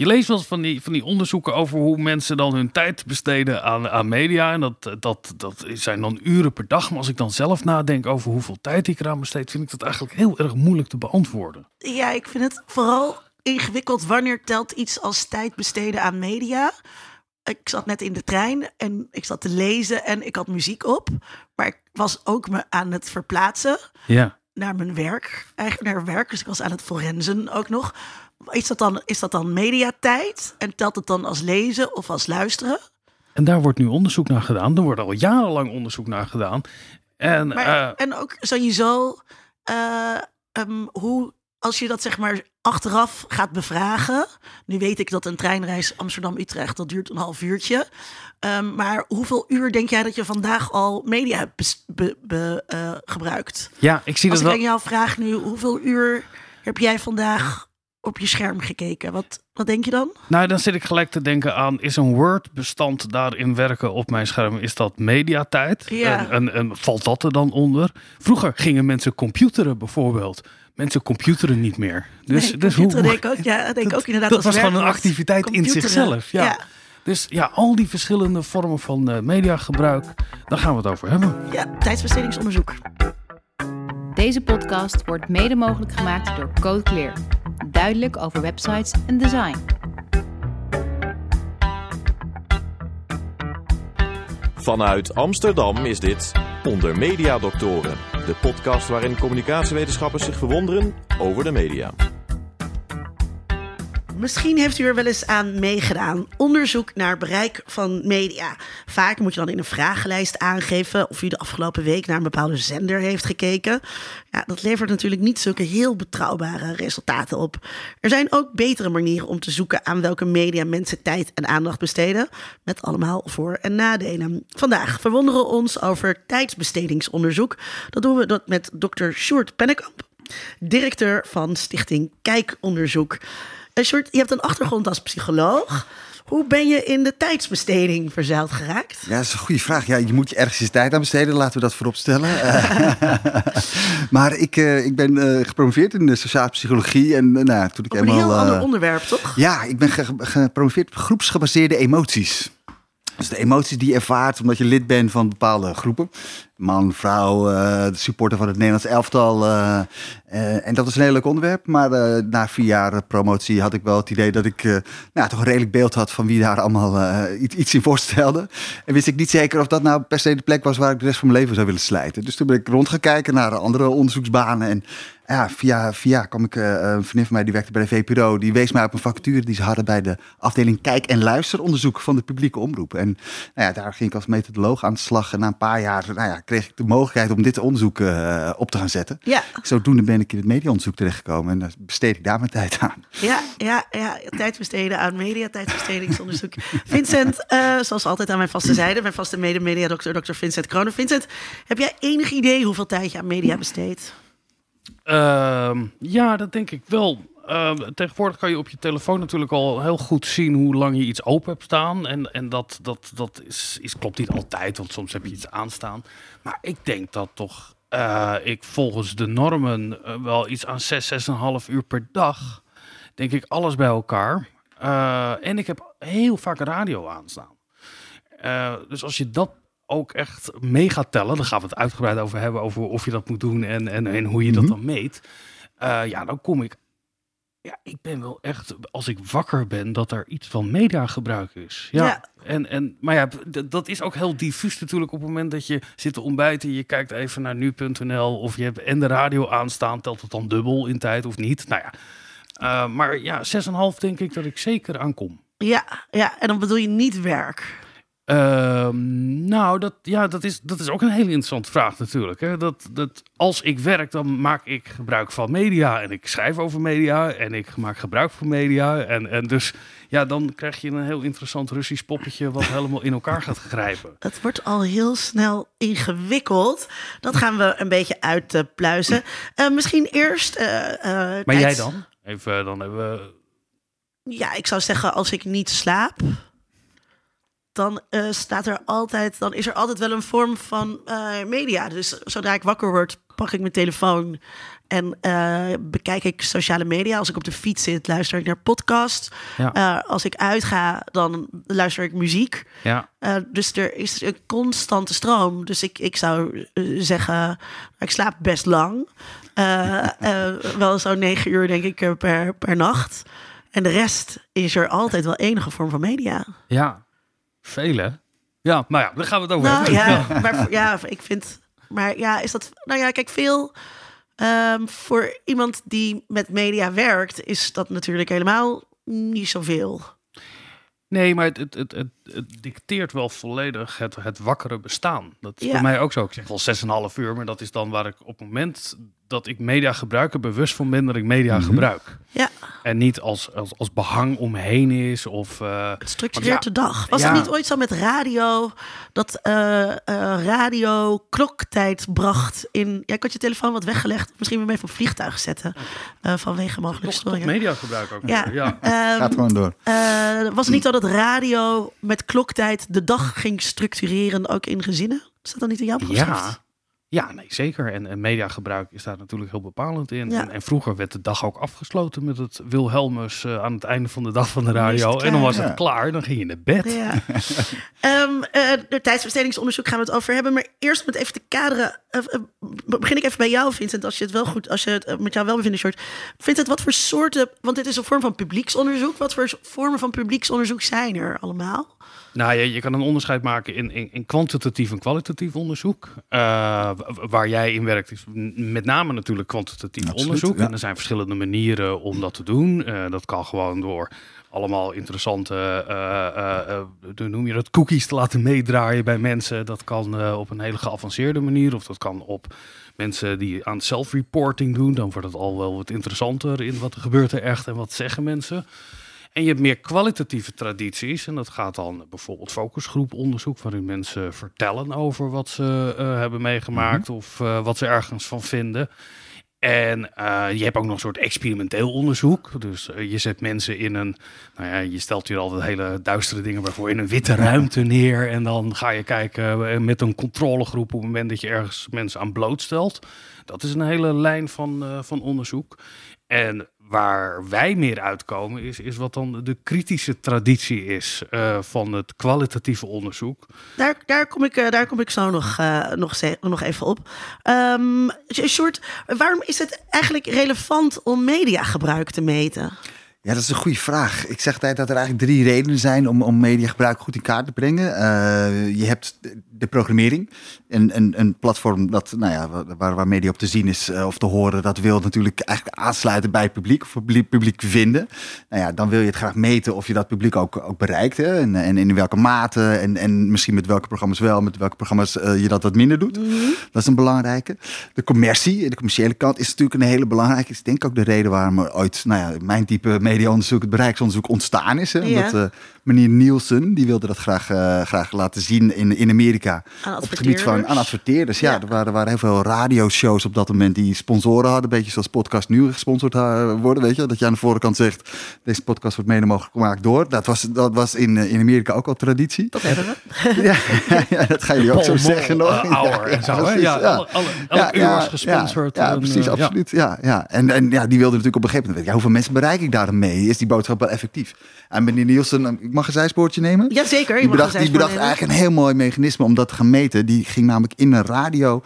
Je leest wel eens van die, van die onderzoeken over hoe mensen dan hun tijd besteden aan, aan media. En dat, dat, dat zijn dan uren per dag. Maar als ik dan zelf nadenk over hoeveel tijd ik eraan besteed, vind ik dat eigenlijk heel erg moeilijk te beantwoorden. Ja, ik vind het vooral ingewikkeld. Wanneer telt iets als tijd besteden aan media? Ik zat net in de trein en ik zat te lezen en ik had muziek op. Maar ik was ook me aan het verplaatsen Ja. naar mijn werk. Eigenlijk naar werk. Dus ik was aan het forensen ook nog. Is dat dan, is dat dan mediatijd? En telt het dan als lezen of als luisteren? En daar wordt nu onderzoek naar gedaan. Er wordt al jarenlang onderzoek naar gedaan. En Maar, eh, en ook sowieso, eh, ehm, hoe, als je dat zeg maar achteraf gaat bevragen. Nu weet ik dat een treinreis Amsterdam-Utrecht, dat duurt een half uurtje. Ehm, maar hoeveel uur denk jij dat je vandaag al media hebt bes- be- be- eh, gebruikt? ja, ik zie Als dat ik wel. aan jou vraag nu, hoeveel uur heb jij vandaag op je scherm gekeken? Wat, wat denk je dan? Nou, dan zit ik gelijk te denken aan: is een Word-bestand daarin werken op mijn scherm? Is dat mediatijd? Ja. En, en, en valt dat er dan onder? Vroeger gingen mensen computeren bijvoorbeeld. Mensen computeren niet meer. Dus, Nee, dus hoe, denk ik ook, ja, denk ik ook inderdaad dat als was gewoon een activiteit in zichzelf. Ja. ja. Dus ja, al die verschillende vormen van eh, mediagebruik, daar gaan we het over hebben. Ja, tijdsbestedingsonderzoek. Deze podcast wordt mede mogelijk gemaakt door Code Clear. Duidelijk over websites en design. Vanuit Amsterdam is dit Onder Media Doctoren, de podcast waarin communicatiewetenschappers zich verwonderen over de media. Misschien heeft u er wel eens aan meegedaan. Onderzoek naar bereik van media. Vaak moet je dan in een vragenlijst aangeven of u de afgelopen week naar een bepaalde zender heeft gekeken. Ja, dat levert natuurlijk niet zulke heel betrouwbare resultaten op. Er zijn ook betere manieren om te zoeken aan welke media mensen tijd en aandacht besteden. Met allemaal voor- en nadelen. Vandaag verwonderen we ons over tijdsbestedingsonderzoek. Dat doen we dat met dokter Sjoerd Pennekamp, directeur van Stichting Kijkonderzoek. En Sjoerd, je hebt een achtergrond als psycholoog. Hoe ben je in de tijdsbesteding verzeild geraakt? Ja, dat is een goede vraag. Ja, je moet je ergens je tijd aan besteden, laten we dat voorop stellen. Maar ik, eh, ik ben eh, gepromoveerd in de sociale psychologie. En eh, nou, toen ik Op een eenmaal. heel ander onderwerp, toch? Ja, ik ben ge- gepromoveerd op groepsgebaseerde emoties. Dus de emoties die je ervaart omdat je lid bent van bepaalde groepen. Man, vrouw, eh, de supporter van het Nederlands elftal. eh, eh, en dat is een heel leuk onderwerp. Maar na vier jaar promotie had ik wel het idee dat ik nou, toch een redelijk beeld had van wie daar allemaal iets, iets in voorstelde. En wist ik niet zeker of dat nou per se de plek was waar ik de rest van mijn leven zou willen slijten. Dus toen ben ik rondgekijken naar andere onderzoeksbanen. En ja, via, via kwam ik, eh, een vriendin van mij die werkte bij de VPRO, die wees mij op een vacature die ze hadden bij de afdeling kijk- en luisteronderzoek van de publieke omroep. En nou ja, daar ging ik als methodoloog aan de slag. En na een paar jaar nou ja, kreeg ik de mogelijkheid om dit onderzoek eh, op te gaan zetten. Ja, Zodoende ben ik in het mediaonderzoek terechtgekomen en daar besteed ik daar mijn tijd aan. ja, ja, ja. Tijd besteden aan media, tijdsbestedingsonderzoek. Vincent, eh, zoals altijd aan mijn vaste zijde, mijn vaste mede-mediadokter, dokter Vincent Kronen. Vincent, heb jij enig idee hoeveel tijd je aan media besteedt? Ehm, ja, dat denk ik wel. Ehm, tegenwoordig kan je op je telefoon natuurlijk al heel goed zien hoe lang je iets open hebt staan. En, en dat, dat, dat is, is, klopt niet altijd, want soms heb je iets aanstaan. Maar ik denk dat toch eh, ik volgens de normen eh, wel iets aan 6, 6,5 uur per dag, denk ik alles bij elkaar. Eh, en ik heb heel vaak radio aanstaan. Dus als je dat ook echt mee gaat tellen, dan gaan we het uitgebreid over hebben, over of je dat moet doen en, en, en hoe je dat dan meet. Eh, ja, dan kom ik. Ja, ik ben wel echt, als ik wakker ben, dat er iets van mediagebruik is. Ja. Ja. En, en, maar ja, dat is ook heel diffuus natuurlijk op het moment dat je zit te ontbijten. Je kijkt even naar nu.nl of je hebt en de radio aanstaan. Telt het dan dubbel in tijd of niet? Nou ja, Eh, maar ja, 6,5 denk ik dat ik zeker aankom. Ja, ja, en dan bedoel je niet werk. Ehm, nou, dat, ja, dat, is, dat is ook een hele interessante vraag natuurlijk. Hè? Dat, dat, als ik werk, dan maak ik gebruik van media. En ik schrijf over media. En ik maak gebruik van media. En, en dus ja, dan krijg je een heel interessant Russisch poppetje... wat helemaal in elkaar gaat grijpen. Het wordt al heel snel ingewikkeld. Dat gaan we een beetje uitpluizen. Eh misschien eerst. eh, eh, Maar jij dan? Even, dan hebben we... Ja, ik zou zeggen, als ik niet slaap, dan eh, staat er altijd, dan is er altijd wel een vorm van eh, media. Dus zodra ik wakker word, pak ik mijn telefoon en eh, bekijk ik sociale media. Als ik op de fiets zit, luister ik naar podcast. Ja. Eh, als ik uitga, dan luister ik muziek. Ja. Dus er is een constante stroom. Dus ik, ik zou zeggen, ik slaap best lang. Wel zo'n negen uur, denk ik, per, per nacht. En de rest is er altijd wel enige vorm van media. Ja. Vele. Ja, maar ja, daar gaan we het over Nou hebben. ja, maar ja, ik vind. Maar ja, is dat. Nou ja, kijk, veel. ehm, voor iemand die met media werkt, is dat natuurlijk helemaal niet zoveel. Nee, maar het, het, het, het, het dicteert wel volledig het, het wakkere bestaan. Dat is Ja. voor mij ook zo. Ik zeg wel 6,5 uur, maar dat is dan waar ik op het moment dat ik media gebruik, er bewust van ben dat ik media gebruik. Ja, En niet als, als, als behang omheen is of... eh, het structureert ja, de dag. Was ja. het niet ooit zo met radio? Dat eh, eh, radio kloktijd bracht in. Ja, ik had je telefoon wat weggelegd. Misschien weer even op vliegtuig zetten. eh, vanwege mogelijke storingen. media gebruik ook. Ja. Ehm, Gaat gewoon door. eh, was het niet zo dat radio met kloktijd de dag ging structureren, ook in gezinnen? Is dat dan niet in jouw proefschrift? Ja. Ja, nee, zeker. En, en mediagebruik is daar natuurlijk heel bepalend in. Ja. En, en vroeger werd de dag ook afgesloten met het Wilhelmus eh, aan het einde van de dag van de het radio. En dan was het Ja. klaar, dan ging je naar bed. Ja. Eh, de tijdsbestedingsonderzoek gaan we het over hebben. Maar eerst om het even te kaderen. eh, begin ik even bij jou, Vincent. Als je het wel goed, als je het met jou wel bevindt, short. Vincent, wat voor soorten. Want dit is een vorm van publieksonderzoek. Wat voor vormen van publieksonderzoek zijn er allemaal? Nou, je, je kan een onderscheid maken in, in, in kwantitatief en kwalitatief onderzoek. Eh, waar jij in werkt is met name natuurlijk kwantitatief Absoluut, onderzoek. ja. En er zijn verschillende manieren om dat te doen. Eh, dat kan gewoon door allemaal interessante, hoe noem je dat, cookies te laten meedraaien bij mensen. Dat kan op een hele geavanceerde manier of dat kan op mensen die aan self-reporting doen. Dan wordt het al wel wat interessanter in wat er gebeurt er echt en wat zeggen mensen. En je hebt meer kwalitatieve tradities. En dat gaat dan bijvoorbeeld focusgroeponderzoek, waarin mensen vertellen over wat ze eh, hebben meegemaakt of eh, wat ze ergens van vinden. En eh, je hebt ook nog een soort experimenteel onderzoek. Dus je zet mensen in een, nou ja, je stelt je altijd hele duistere dingen bij voor, in een witte ruimte neer. En dan ga je kijken met een controlegroep op het moment dat je ergens mensen aan blootstelt. Dat is een hele lijn van, van onderzoek. En waar wij meer uitkomen is, is wat dan de kritische traditie is eh, van het kwalitatieve onderzoek. Daar, daar, kom, ik, eh, daar kom ik zo nog, eh, nog, nog even op. Ehm Short, waarom is het eigenlijk relevant om mediagebruik te meten? Ja, dat is een goede vraag. Ik zeg altijd dat er eigenlijk drie redenen zijn om, om mediagebruik goed in kaart te brengen. Eh, je hebt de- programmering. Een, een, een platform dat, nou ja, waar, waar media op te zien is eh, of te horen, dat wil natuurlijk eigenlijk aansluiten bij het publiek of publiek, publiek vinden. Nou ja, dan wil je het graag meten of je dat publiek ook, ook bereikt. Hè? En, en in welke mate en, en misschien met welke programma's wel, met welke programma's eh, je dat wat minder doet. Dat is een belangrijke. De commercie, de commerciële kant is natuurlijk een hele belangrijke. Is denk ik ook de reden waarom ooit, nou ja, mijn type mediaonderzoek, het bereiksonderzoek ontstaan is. Hè? Omdat eh, meneer Nielsen, die wilde dat graag, eh, graag laten zien in, in Amerika. Aan Op het gebied van aan adverteerders. Ja, Ja. er, waren, er waren heel veel radioshows op dat moment die sponsoren hadden. Een beetje zoals podcast nu gesponsord eh, worden. Weet je, dat je aan de voorkant zegt, deze podcast wordt mede mogelijk gemaakt door. Dat was, dat was in, eh, in Amerika ook al traditie. Dat hebben we. Ja, ja, dat ga je ook zo zeggen nog. Auer en zo, hè? precies, Ja, alle- alle- was gesponsord Ja, ja, en, precies, ja. absoluut. Ja, ja. En, en ja, die wilde natuurlijk op een gegeven moment weten, ja, hoeveel mensen bereik ik daar dan mee? Is die boodschap wel effectief? En meneer Nielsen, ik mag een zijspoortje nemen? Jazeker, Die bedacht, die bedacht eigenlijk een heel mooi mechanisme om dat te gaan meten. Die ging namelijk in een radio,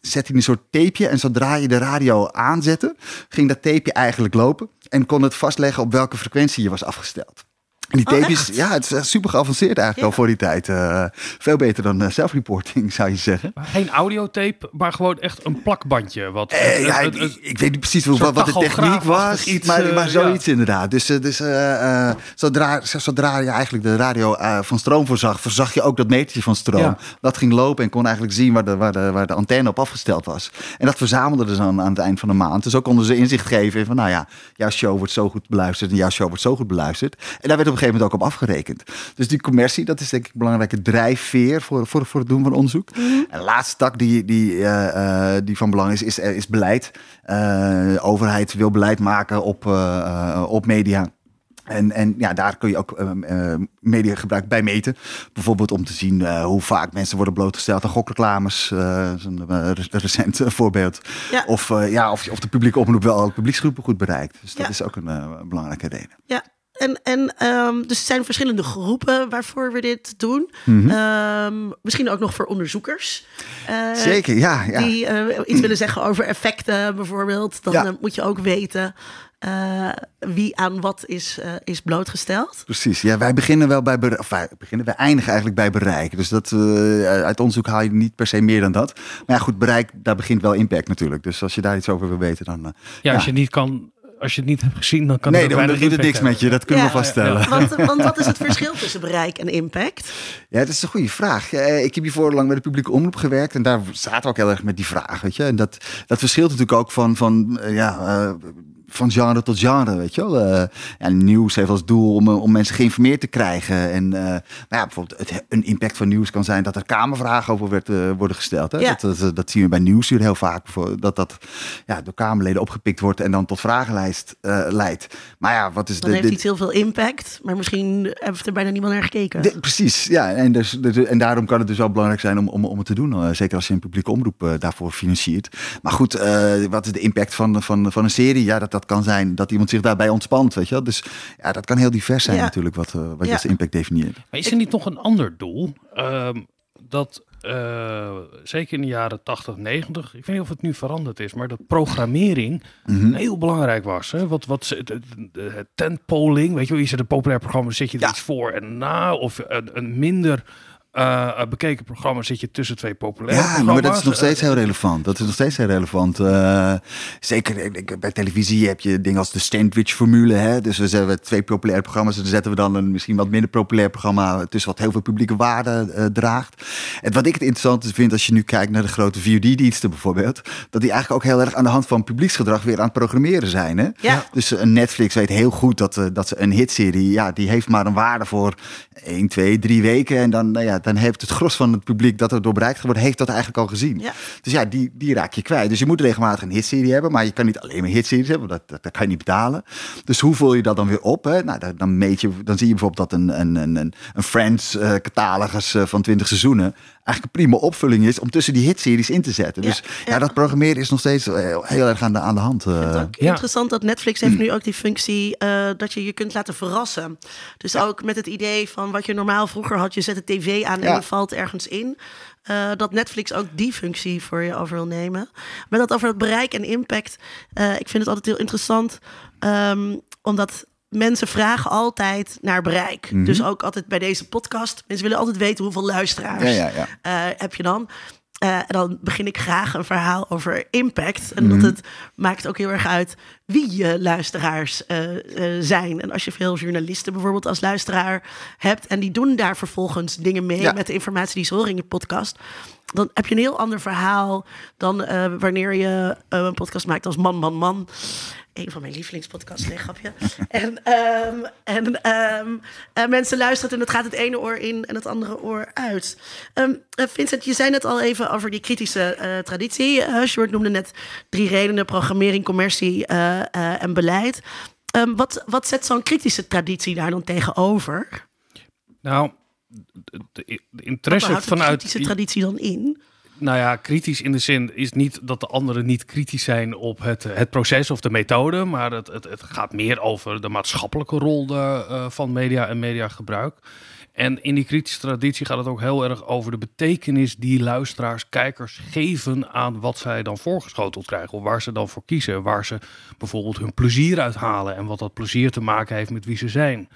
zette hij een soort tapeje. En zodra je de radio aanzette, ging dat tapeje eigenlijk lopen. En kon het vastleggen op welke frequentie je was afgesteld. En die Oh, tapejes, ja, het is echt super geavanceerd eigenlijk Ja. al voor die tijd. Eh, veel beter dan eh, self-reporting, zou je zeggen. Maar Geen audiotape, maar gewoon echt een plakbandje. Wat, Eh, ja, het- ik, het- ik weet niet precies wat, wat de techniek was, iets, maar, eh, maar zoiets inderdaad. Dus, eh, dus eh, eh, zodra, zodra je eigenlijk de radio eh, van stroom voorzag, voorzag je ook dat metertje van stroom. Ja. Dat ging lopen en kon eigenlijk zien waar de, waar, de, waar de antenne op afgesteld was. En dat verzamelden ze dan aan het eind van de maand. Dus ook konden ze inzicht geven in van, nou ja, jouw show wordt zo goed beluisterd en jouw show wordt zo goed beluisterd. En daar werd op gegeven moment ook op afgerekend. Dus die commercie, dat is denk ik een belangrijke drijfveer voor, voor, voor het doen van onderzoek. En de laatste tak die, die, eh, eh, die van belang is, is, is beleid. Eh, de overheid wil beleid maken op, eh, eh, op media. En, en ja, daar kun je ook uh, mediagebruik bij meten. Bijvoorbeeld om te zien uh, hoe vaak mensen worden blootgesteld aan gokreclames. Uh, een recent voorbeeld. Ja. Of, ja, of, of de publieke omroep wel alle publieksgroepen goed bereikt. Dus dat Ja. is ook een belangrijke reden. Ja, en, en ehm, dus er zijn verschillende groepen waarvoor we dit doen. Mhm. Ehm, misschien ook nog voor onderzoekers. eh, Zeker, ja. ja. Die eh, iets willen zeggen over effecten bijvoorbeeld. Dan Ja. eh, moet je ook weten eh, wie aan wat is, eh, is blootgesteld. Precies, ja, wij beginnen wel bij bereik. Of wij beginnen, wij eindigen eigenlijk bij bereik. Dus dat, uit onderzoek haal je niet per se meer dan dat. Maar ja, goed, bereik, daar begint wel impact natuurlijk. Dus als je daar iets over wil weten, dan. Ja, als Ja. je niet kan, als je het niet hebt gezien, dan kan nee, het dan, doet het niks impact met je, dat kunnen Ja. we vaststellen. Want, want wat is het verschil tussen bereik en impact? Ja, dat is een goede vraag. Eh, Ik heb hiervoor lang bij de publieke omroep gewerkt en daar zaten we ook heel erg met die vraag, weet je. En dat, dat verschilt natuurlijk ook van, van, eh, ja, eh, van genre tot genre, weet je wel. Eh, ja, nieuws heeft als doel om, eh, om mensen geïnformeerd te krijgen. En eh, nou ja, bijvoorbeeld het, een impact van nieuws kan zijn dat er kamervragen over werd, worden gesteld. Hè? Ja. Dat, dat, dat zien we bij Nieuwsuur heel vaak. Dat dat ja, door Kamerleden opgepikt wordt en dan tot vragenlijst leidt. Maar ja, wat is Dan de, heeft de, iets heel veel impact, maar misschien heeft er bijna niemand naar gekeken. de- precies, ja. En, dus, dus- en daarom kan het dus wel belangrijk zijn om, om, om het te doen. zeker als je een publieke omroep daarvoor financiert. Maar goed, wat is de impact van, van, van een serie? Ja, dat, dat kan zijn dat iemand zich daarbij ontspant, weet je wel. Dus ja, dat kan heel divers zijn Ja. natuurlijk, wat, eh, wat je als impact definieert. Maar is er niet nog een ander doel? Ehm, dat eh, zeker in de jaren 80, 90, ik weet niet of het nu veranderd is, maar dat programmering Mhm. heel belangrijk was. Hè? Wat, wat, het, het, het tentpoling, weet je wel, je zet een populair programma, zet je er Ja. iets voor en na, of een, een minder eh, bekeken programma zit je tussen twee populaire Ja, programma's. maar dat is nog steeds Eh, heel relevant. Dat is nog steeds heel relevant. Eh, zeker bij televisie heb je dingen als de sandwich-formule. Hè? Dus we zetten twee populaire programma's. En dan zetten we dan een misschien wat minder populair programma tussen wat heel veel publieke waarde eh, draagt. En wat ik het interessante vind als je nu kijkt naar de grote VOD-diensten bijvoorbeeld, dat die eigenlijk ook heel erg aan de hand van publieksgedrag weer aan het programmeren zijn. Hè? Ja. Dus een Netflix weet heel goed dat, eh, dat ze een hitserie, ja, die heeft maar een waarde voor 1, 2, 3 weken. En dan, nou ja, dan heeft het gros van het publiek dat er door bereikt wordt, heeft dat eigenlijk al gezien. Ja. Dus ja, die, die raak je kwijt. Dus je moet regelmatig een hitserie hebben, maar je kan niet alleen maar hitseries hebben, dat, dat, dat kan je niet betalen. Dus hoe vul je dat dan weer op? Hè? Nou, dan, dan, meet je, dan zie je bijvoorbeeld dat een, een, een, een- Friends-catalogus eh, van 20 seizoenen eigenlijk een prima opvulling is om tussen die hitseries in te zetten. Ja, Dus ja, ja. dat programmeren is nog steeds eh, heel erg aan de, aan de hand. eh. Interessant dat Netflix heeft nu ook die functie eh, dat je je kunt laten verrassen. Dus ook met het idee van wat je normaal vroeger had, je zet de tv aan en je valt ergens in. eh, dat Netflix ook die functie voor je over wil nemen. Maar dat over het bereik en impact, eh, ik vind het altijd heel interessant, ehm, omdat mensen vragen altijd naar bereik. Mhm. Dus ook altijd bij deze podcast, mensen willen altijd weten hoeveel luisteraars Ja, ja, ja. eh, heb je dan. Eh, en dan begin ik graag een verhaal over impact. En Mhm. dat het maakt ook heel erg uit wie je luisteraars eh, zijn. En als je veel journalisten bijvoorbeeld als luisteraar hebt... en die doen daar vervolgens dingen mee Ja. met de informatie die ze horen in je podcast... dan heb je een heel ander verhaal dan wanneer je een podcast maakt als Man, Man, Man. Een van mijn lievelingspodcasts, nee, grapje. en ehm, en ehm, eh, mensen luisteren en het gaat het ene oor in en het andere oor uit. Ehm, eh, Vincent, je zei net al even over die kritische eh, traditie. Uh, Short noemde net drie redenen: programmering, commercie en beleid. Wat, wat zet zo'n kritische traditie daar dan tegenover? Nou, de, de- de Wat interesse houdt de vanuit... kritische traditie dan in? Nou ja, kritisch in de zin is niet dat de anderen niet kritisch zijn op het, het proces of de methode, maar het, het, gaat meer over de maatschappelijke rol de, eh, van media en mediagebruik. En in die kritische traditie gaat het ook heel erg over de betekenis die luisteraars, kijkers geven aan wat zij dan voorgeschoteld krijgen. Of waar ze dan voor kiezen. Waar ze bijvoorbeeld hun plezier uithalen en wat dat plezier te maken heeft met wie ze zijn.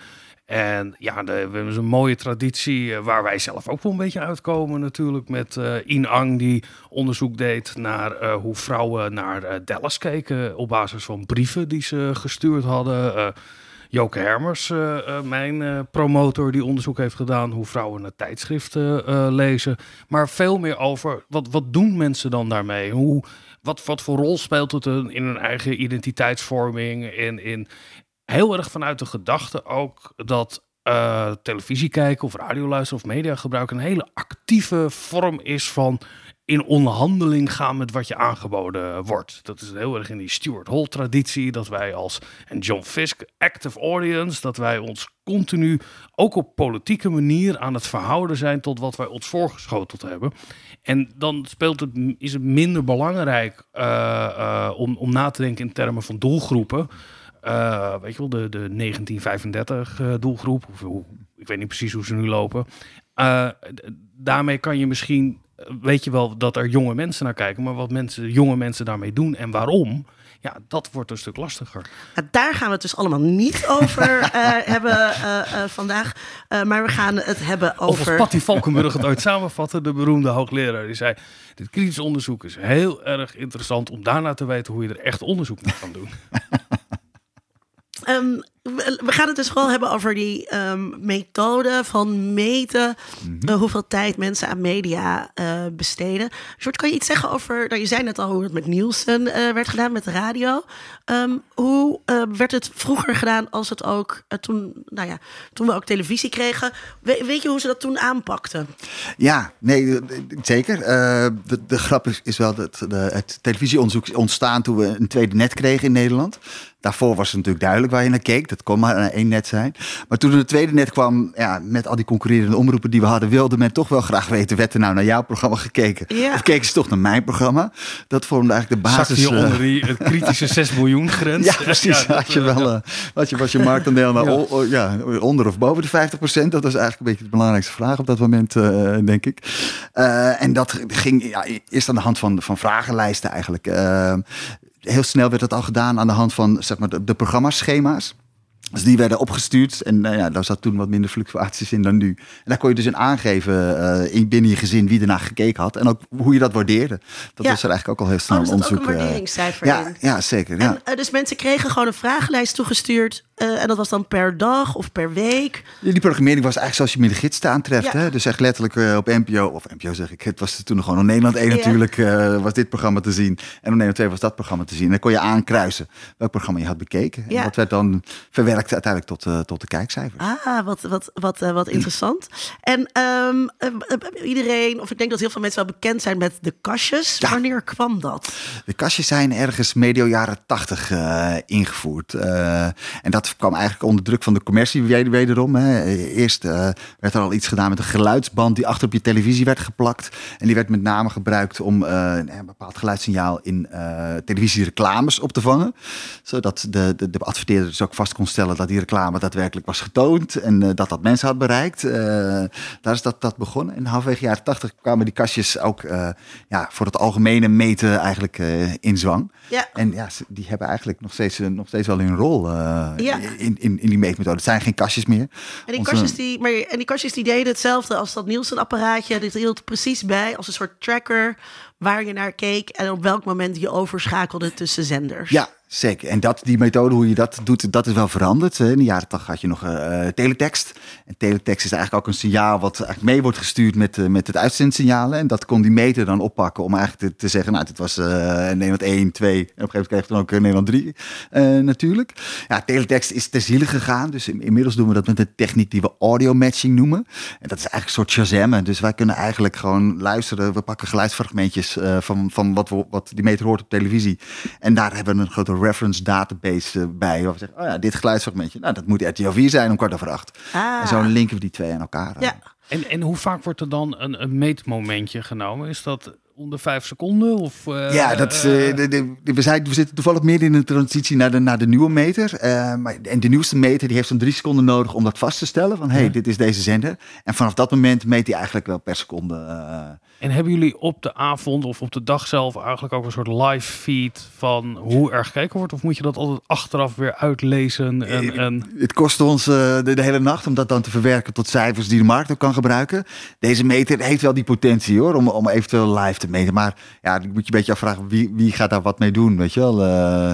En ja, de, we hebben dus een mooie traditie eh, waar wij zelf ook wel een beetje uitkomen natuurlijk. Met eh In Ang die onderzoek deed naar eh, hoe vrouwen naar eh, Dallas keken op basis van brieven die ze gestuurd hadden. Eh, Joke Hermers, eh, eh, mijn eh, promotor, die onderzoek heeft gedaan hoe vrouwen naar tijdschriften eh, lezen. Maar veel meer over wat, wat doen mensen dan daarmee? Hoe, wat, wat voor rol speelt het in hun eigen identiteitsvorming? In, in, heel erg vanuit de gedachte ook dat eh, televisie kijken of radio luisteren of media gebruiken een hele actieve vorm is van in onderhandeling gaan met wat je aangeboden wordt. Dat is heel erg in die Stuart Hall traditie, dat wij als, en John Fisk, active audience, dat wij ons continu, ook op politieke manier, aan het verhouden zijn tot wat wij ons voorgeschoteld hebben. En dan speelt het, is het minder belangrijk uh, uh, om, om na te denken in termen van doelgroepen. Uh, weet je wel, de, de 1935 doelgroep, of, hoe, ik weet niet precies hoe ze nu lopen. daarmee kan je misschien weet je wel dat er jonge mensen naar kijken, maar wat mensen, jonge mensen daarmee doen en waarom, ja, dat wordt een stuk lastiger. Daar gaan we het dus allemaal niet over hebben vandaag. maar we gaan het hebben over. Of als Patty Valkenburg het ooit samenvatte, de beroemde hoogleraar, die zei: Dit kritisch onderzoek is heel erg interessant om daarna te weten hoe je er echt onderzoek naar kan doen. Um, we gaan het dus vooral hebben over die um, methode van meten mm -hmm. uh, hoeveel tijd mensen aan media uh, besteden. Kan je iets zeggen over, nou, je zei net al hoe het met Nielsen uh, werd gedaan, met de radio. Um, hoe werd het vroeger gedaan als het ook toen, nou ja, toen we ook televisie kregen? We, weet je hoe ze dat toen aanpakten? Ja, nee, zeker. de, de grap is, is wel dat de, het televisieonderzoek is ontstaan toen we een tweede net kregen in Nederland. Daarvoor was het natuurlijk duidelijk waar je naar keek. Dat kon maar één net zijn. Maar toen er een tweede net kwam, ja, met al die concurrerende omroepen die we hadden, wilde men toch wel graag weten: werd er nou naar jouw programma gekeken? Ja. Of keken ze toch naar mijn programma? Dat vormde eigenlijk de basis. Zat je onder die kritische 6 miljoen grens? Ja, precies. Ja, had je wel, uh, wat je, was je marktaandeel nou, ja. O, ja, onder of boven de 50 procent? Dat was eigenlijk een beetje de belangrijkste vraag op dat moment, uh, denk ik. en dat ging ja, eerst aan de hand van, van vragenlijsten eigenlijk heel snel werd dat al gedaan aan de hand van zeg maar, de, de programmaschema's. Dus die werden opgestuurd en uh, ja, daar zat toen wat minder fluctuaties in dan nu. En daar kon je dus in aangeven uh, in, binnen je gezin wie ernaar gekeken had. En ook hoe je dat waardeerde. Dat ja. was er eigenlijk ook al heel snel oh, onderzoek. ook een waarderingscijfer ja, in. ja, zeker. Ja. En, uh, dus mensen kregen gewoon een vragenlijst toegestuurd. en dat was dan per dag of per week. Die programmering was eigenlijk zoals je met de gids aantreft. Ja. Hè? Dus echt letterlijk op NPO, of NPO zeg ik, het was toen nog gewoon op Nederland 1 Ja. natuurlijk, was dit programma te zien. En op Nederland 2 was dat programma te zien. En dan kon je aankruisen welk programma je had bekeken. En dat werd dan verwerkt uiteindelijk tot, eh, tot de kijkcijfers. Ah, wat, wat, wat, eh, wat interessant. En ehm, eh, iedereen, of ik denk dat heel veel mensen wel bekend zijn met de kastjes. Ja. Wanneer kwam dat? De kastjes zijn ergens medio jaren 80 eh, ingevoerd. En dat kwam eigenlijk onder druk van de commercie weder- wederom. Hè. Eerst werd er al iets gedaan met een geluidsband die achter op je televisie werd geplakt. En die werd met name gebruikt om een bepaald geluidssignaal in televisiereclames op te vangen. Zodat de, de, de adverteerder dus ook vast kon stellen dat die reclame daadwerkelijk was getoond. En eh, dat dat mensen had bereikt. Eh, daar is dat, dat begonnen. En halverwege jaren 80 kwamen die kastjes ook eh, ja, voor het algemene meten eigenlijk in zwang. Ja. En ja, die hebben eigenlijk nog steeds, nog steeds wel hun rol Ja. in, in, in die meetmethode. Het zijn geen kastjes meer. En die, Onze- kastjes die, maar, en die kastjes die deden hetzelfde als dat Nielsen-apparaatje. Dit hield precies bij als een soort tracker waar je naar keek en op welk moment je overschakelde tussen zenders. Ja, zeker. En dat, die methode, hoe je dat doet, dat is wel veranderd. In de jaren 80 had je nog eh, eh, teletext. En teletext is eigenlijk ook een signaal wat eigenlijk mee wordt gestuurd met, eh, met het uitzendsignalen. En dat kon die meter dan oppakken om eigenlijk te, te zeggen, nou, dit was Nederland 1, 2. En op een gegeven moment kreeg je dan ook Nederland 3 eh, natuurlijk. Ja, teletext is ter ziele gegaan. Dus in- inmiddels doen we dat met een techniek die we audio matching noemen. En dat is eigenlijk een soort shazammen. Dus wij kunnen eigenlijk gewoon luisteren. We pakken geluidsfragmentjes eh, van, van wat, we, wat die meter hoort op televisie. En daar hebben we een grote reference database eh, bij. Waar we zeggen, oh ja, dit geluidsfragmentje, nou, dat moet RTL 4 zijn om kwart over acht. Ah. En zo linken we die twee aan elkaar. Ja. En, en hoe vaak wordt er dan een, een meetmomentje genomen? Is dat onder vijf seconden? Of, eh, Ja, dat, is, eh, de, de- de- we, zijn, we zitten toevallig midden in de transitie naar de, naar de nieuwe meter. Eh, maar, en de nieuwste meter die heeft zo'n drie seconden nodig om dat vast te stellen. Van, hey, Ja. dit is deze zender. En vanaf dat moment meet hij eigenlijk wel per seconde. Eh, En hebben jullie op de avond of op de dag zelf eigenlijk ook een soort live feed van hoe er gekeken wordt? Of moet je dat altijd achteraf weer uitlezen? En, en... Het kost ons eh, de, de hele nacht om dat dan te verwerken tot cijfers die de markt ook kan gebruiken. Deze meter heeft wel die potentie hoor, om, om eventueel live te meten. Maar ja, dan moet je een beetje afvragen wie, wie gaat daar wat mee doen, weet je wel. Eh,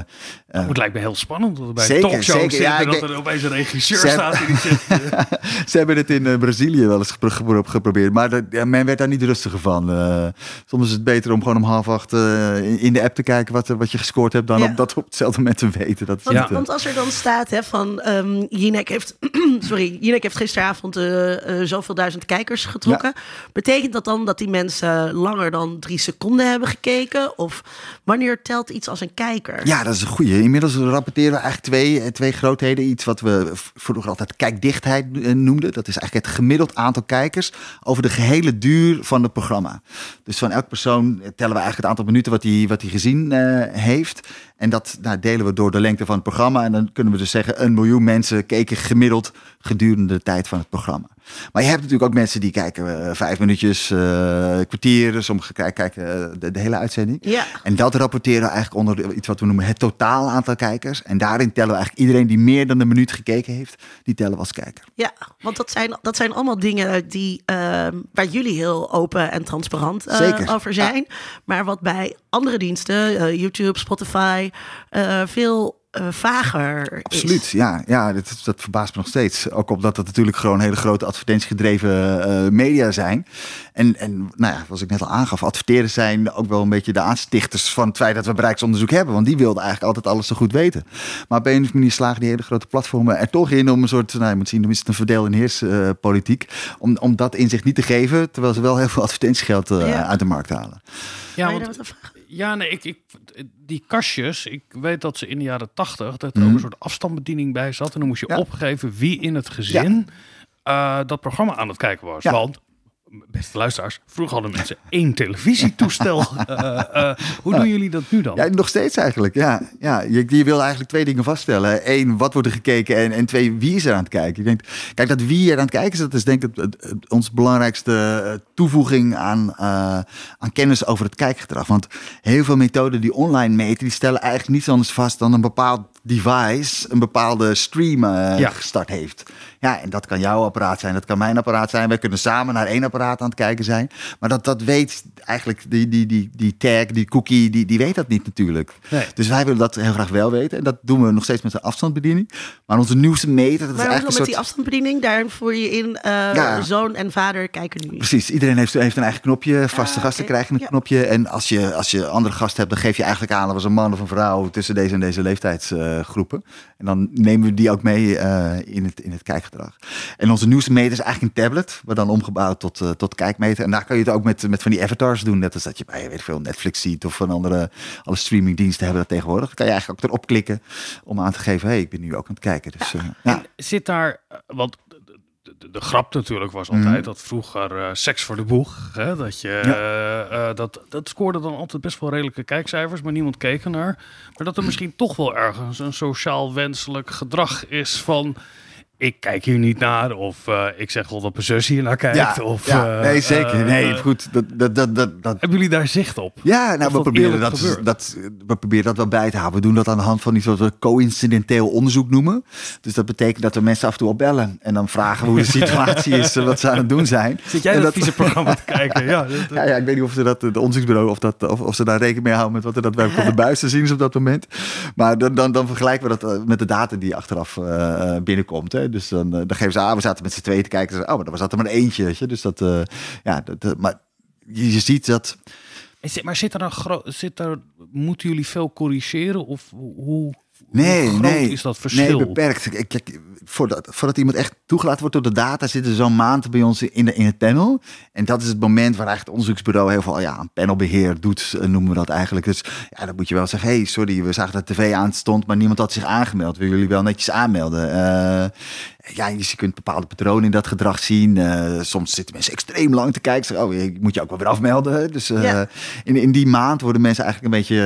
Eh, Het lijkt me heel spannend dat er bij Zeker, een talkshow zeker. zit Ja, dat er opeens een regisseur Ze staat die eh, Ze hebben het in eh, Brazilië wel eens gepro- gepro- geprobeerd. Maar dat, ja, men werd daar niet rustiger van. Eh, soms is het beter om gewoon om half acht eh, in, in de app te kijken wat, wat je gescoord hebt. Dan Ja. om dat op hetzelfde moment te weten. Dat Want, niet, want als er dan staat hè, van ehm Jinek heeft, sorry, Jinek heeft gisteravond zoveel duizend kijkers getrokken. Betekent dat dan dat die mensen langer dan drie seconden hebben gekeken? Of wanneer telt iets als een kijker? Ja, dat is een goeie. Inmiddels rapporteren we eigenlijk twee, eh, twee grootheden. Iets wat we vroeger altijd kijkdichtheid eh, noemden. Dat is eigenlijk het gemiddeld aantal kijkers over de gehele duur van het programma. Dus van elk persoon eh, tellen we eigenlijk het aantal minuten wat hij wat gezien heeft. En dat nou, delen we door de lengte van het programma. En dan kunnen we dus zeggen, een miljoen mensen keken gemiddeld gedurende de tijd van het programma. Maar je hebt natuurlijk ook mensen die kijken eh, vijf minuutjes, een kwartier. Sommigen kijken, kijken eh, de, de hele uitzending. Ja. En dat rapporteren we eigenlijk onder iets wat we noemen het totaal aantal kijkers. En daarin tellen we eigenlijk iedereen die meer dan een minuut gekeken heeft, die tellen we als kijker. Ja, want dat zijn, dat zijn allemaal dingen die, ehm, waar jullie heel open en transparant over zijn. Maar wat bij andere diensten, eh, YouTube, Spotify, eh, veel eh, vager is. Absoluut, ja. ja dat, dat verbaast me nog steeds. Ook omdat het natuurlijk gewoon hele grote advertentiegedreven eh, media zijn. En, en nou ja, zoals ik net al aangaf, adverteren zijn ook wel een beetje de aanstichters van het feit dat we bereiksonderzoek hebben. Want die wilden eigenlijk altijd alles zo goed weten. Maar op een of andere manier slagen die hele grote platformen er toch in om een soort, nou je moet zien, dan is het een verdeel- en heerspolitiek. om, om dat inzicht niet te geven, terwijl ze wel heel veel advertentiegeld eh, Ja. uit de markt halen. ja, want- Ja, nee, ik, ik, die kastjes, ik weet dat ze in de jaren tachtig, dat er Mhm. ook een soort afstandsbediening bij zat. En dan moest je Ja. opgeven wie in het gezin eh, dat programma aan het kijken was. Want, beste luisteraars, vroeger hadden mensen één televisietoestel. Eh, eh, hoe doen jullie dat nu dan? Ja, nog steeds eigenlijk. Ja, ja. Je, je wil eigenlijk twee dingen vaststellen. Eén, wat wordt er gekeken? En, en twee, wie is er aan het kijken? Ik denk, kijk, dat wie er aan het kijken is, dat is denk ik het, het, het- ons belangrijkste eh, toevoeging aan, aan kennis over het kijkgedrag. Want heel veel methoden die online meten, die stellen eigenlijk niets anders vast dan een bepaald device, een bepaalde stream Ja. gestart heeft. Ja, en dat kan jouw apparaat zijn, dat kan mijn apparaat zijn. Wij kunnen samen naar één apparaat aan het kijken zijn. Maar dat, dat weet eigenlijk, die, die, die, die tag, die cookie, die, die weet dat niet natuurlijk. Nee. Dus wij willen dat heel graag wel weten. En dat doen we nog steeds met de afstandsbediening. Maar onze nieuwste meter, dat is Maar hoe eigenlijk dan een met soort... die afstandsbediening? Daar voer je in eh, Ja. zoon en vader kijken nu. Precies, iedereen heeft, heeft een eigen knopje. Vaste Ah, gasten oké. krijgen een Ja. knopje. En als je, als je andere gasten hebt, dan geef je eigenlijk aan... dat was een man of een vrouw tussen deze en deze leeftijdsgroepen. en dan nemen we die ook mee eh, in, het, in het kijkgedrag. En onze nieuwste meter is eigenlijk een tablet... maar dan omgebouwd tot, eh, tot kijkmeter. En daar kan je het ook met, met van die avatars doen. Net als dat je bij weet veel, Netflix ziet... of van andere alle streamingdiensten hebben dat tegenwoordig. Dan kan je eigenlijk ook erop klikken om aan te geven... hé, hey, ik ben nu ook aan het kijken. Dus, eh, ja. Zit daar, eh, want de, de, grap natuurlijk was altijd Mhm. dat vroeger eh, seks voor de boeg, hè, dat je, eh, eh, dat, dat scoorde dan altijd best wel redelijke kijkcijfers, maar niemand keek ernaar. Maar dat er misschien toch wel ergens een sociaal wenselijk gedrag is van, ik kijk hier niet naar, of eh, ik zeg wel dat mijn zus hier naar kijkt. Ja, of, ja, eh, nee, zeker. eh, Nee, goed. Dat, dat, dat, dat, dat, hebben jullie daar zicht op? Ja, nou, we dat proberen dat, dat, we proberen dat wel bij te houden. We doen dat aan de hand van iets wat we co-incidenteel onderzoek noemen. Dus dat betekent dat we mensen af en toe opbellen. En dan vragen we hoe de situatie is, en wat ze aan het doen zijn. Zit jij En dat, programma te kijken? Ja, dat- ja, ja, ik weet niet of ze dat, de onderzoeksbureau, of, dat, of, of ze daar rekening mee houden met wat er daadwerkelijk op de buis te zien is op dat moment. Maar dan, dan, dan vergelijken we dat met de data die achteraf binnenkomt. Hè. Dus dan, eh, dan geven ze aan, we zaten met z'n tweeën te kijken. Ze, oh, maar was dat er maar eentje. Je. Dus dat, eh, ja, dat, maar je, ziet dat. Maar zit er een zit er, moeten jullie veel corrigeren? Of hoe, Nee, groot nee. is dat verschil? Nee, beperkt. Kijk, voordat, voordat iemand echt toegelaten wordt door de data, zitten ze zo'n maand bij ons in, de, in het panel. En dat is het moment waar eigenlijk het onderzoeksbureau heel veel ja, aan panelbeheer doet, eh, noemen we dat eigenlijk. Dus ja, dan moet je wel zeggen, hey, sorry, we zagen dat de tv aan stond, maar niemand had zich aangemeld. Willen jullie wel netjes aanmelden? Eh, ja, dus je kunt bepaalde patronen in dat gedrag zien. Eh, soms zitten mensen extreem lang te kijken. Zeggen, oh, je moet je ook wel weer afmelden. Dus Ja. in, in die maand worden mensen eigenlijk een beetje,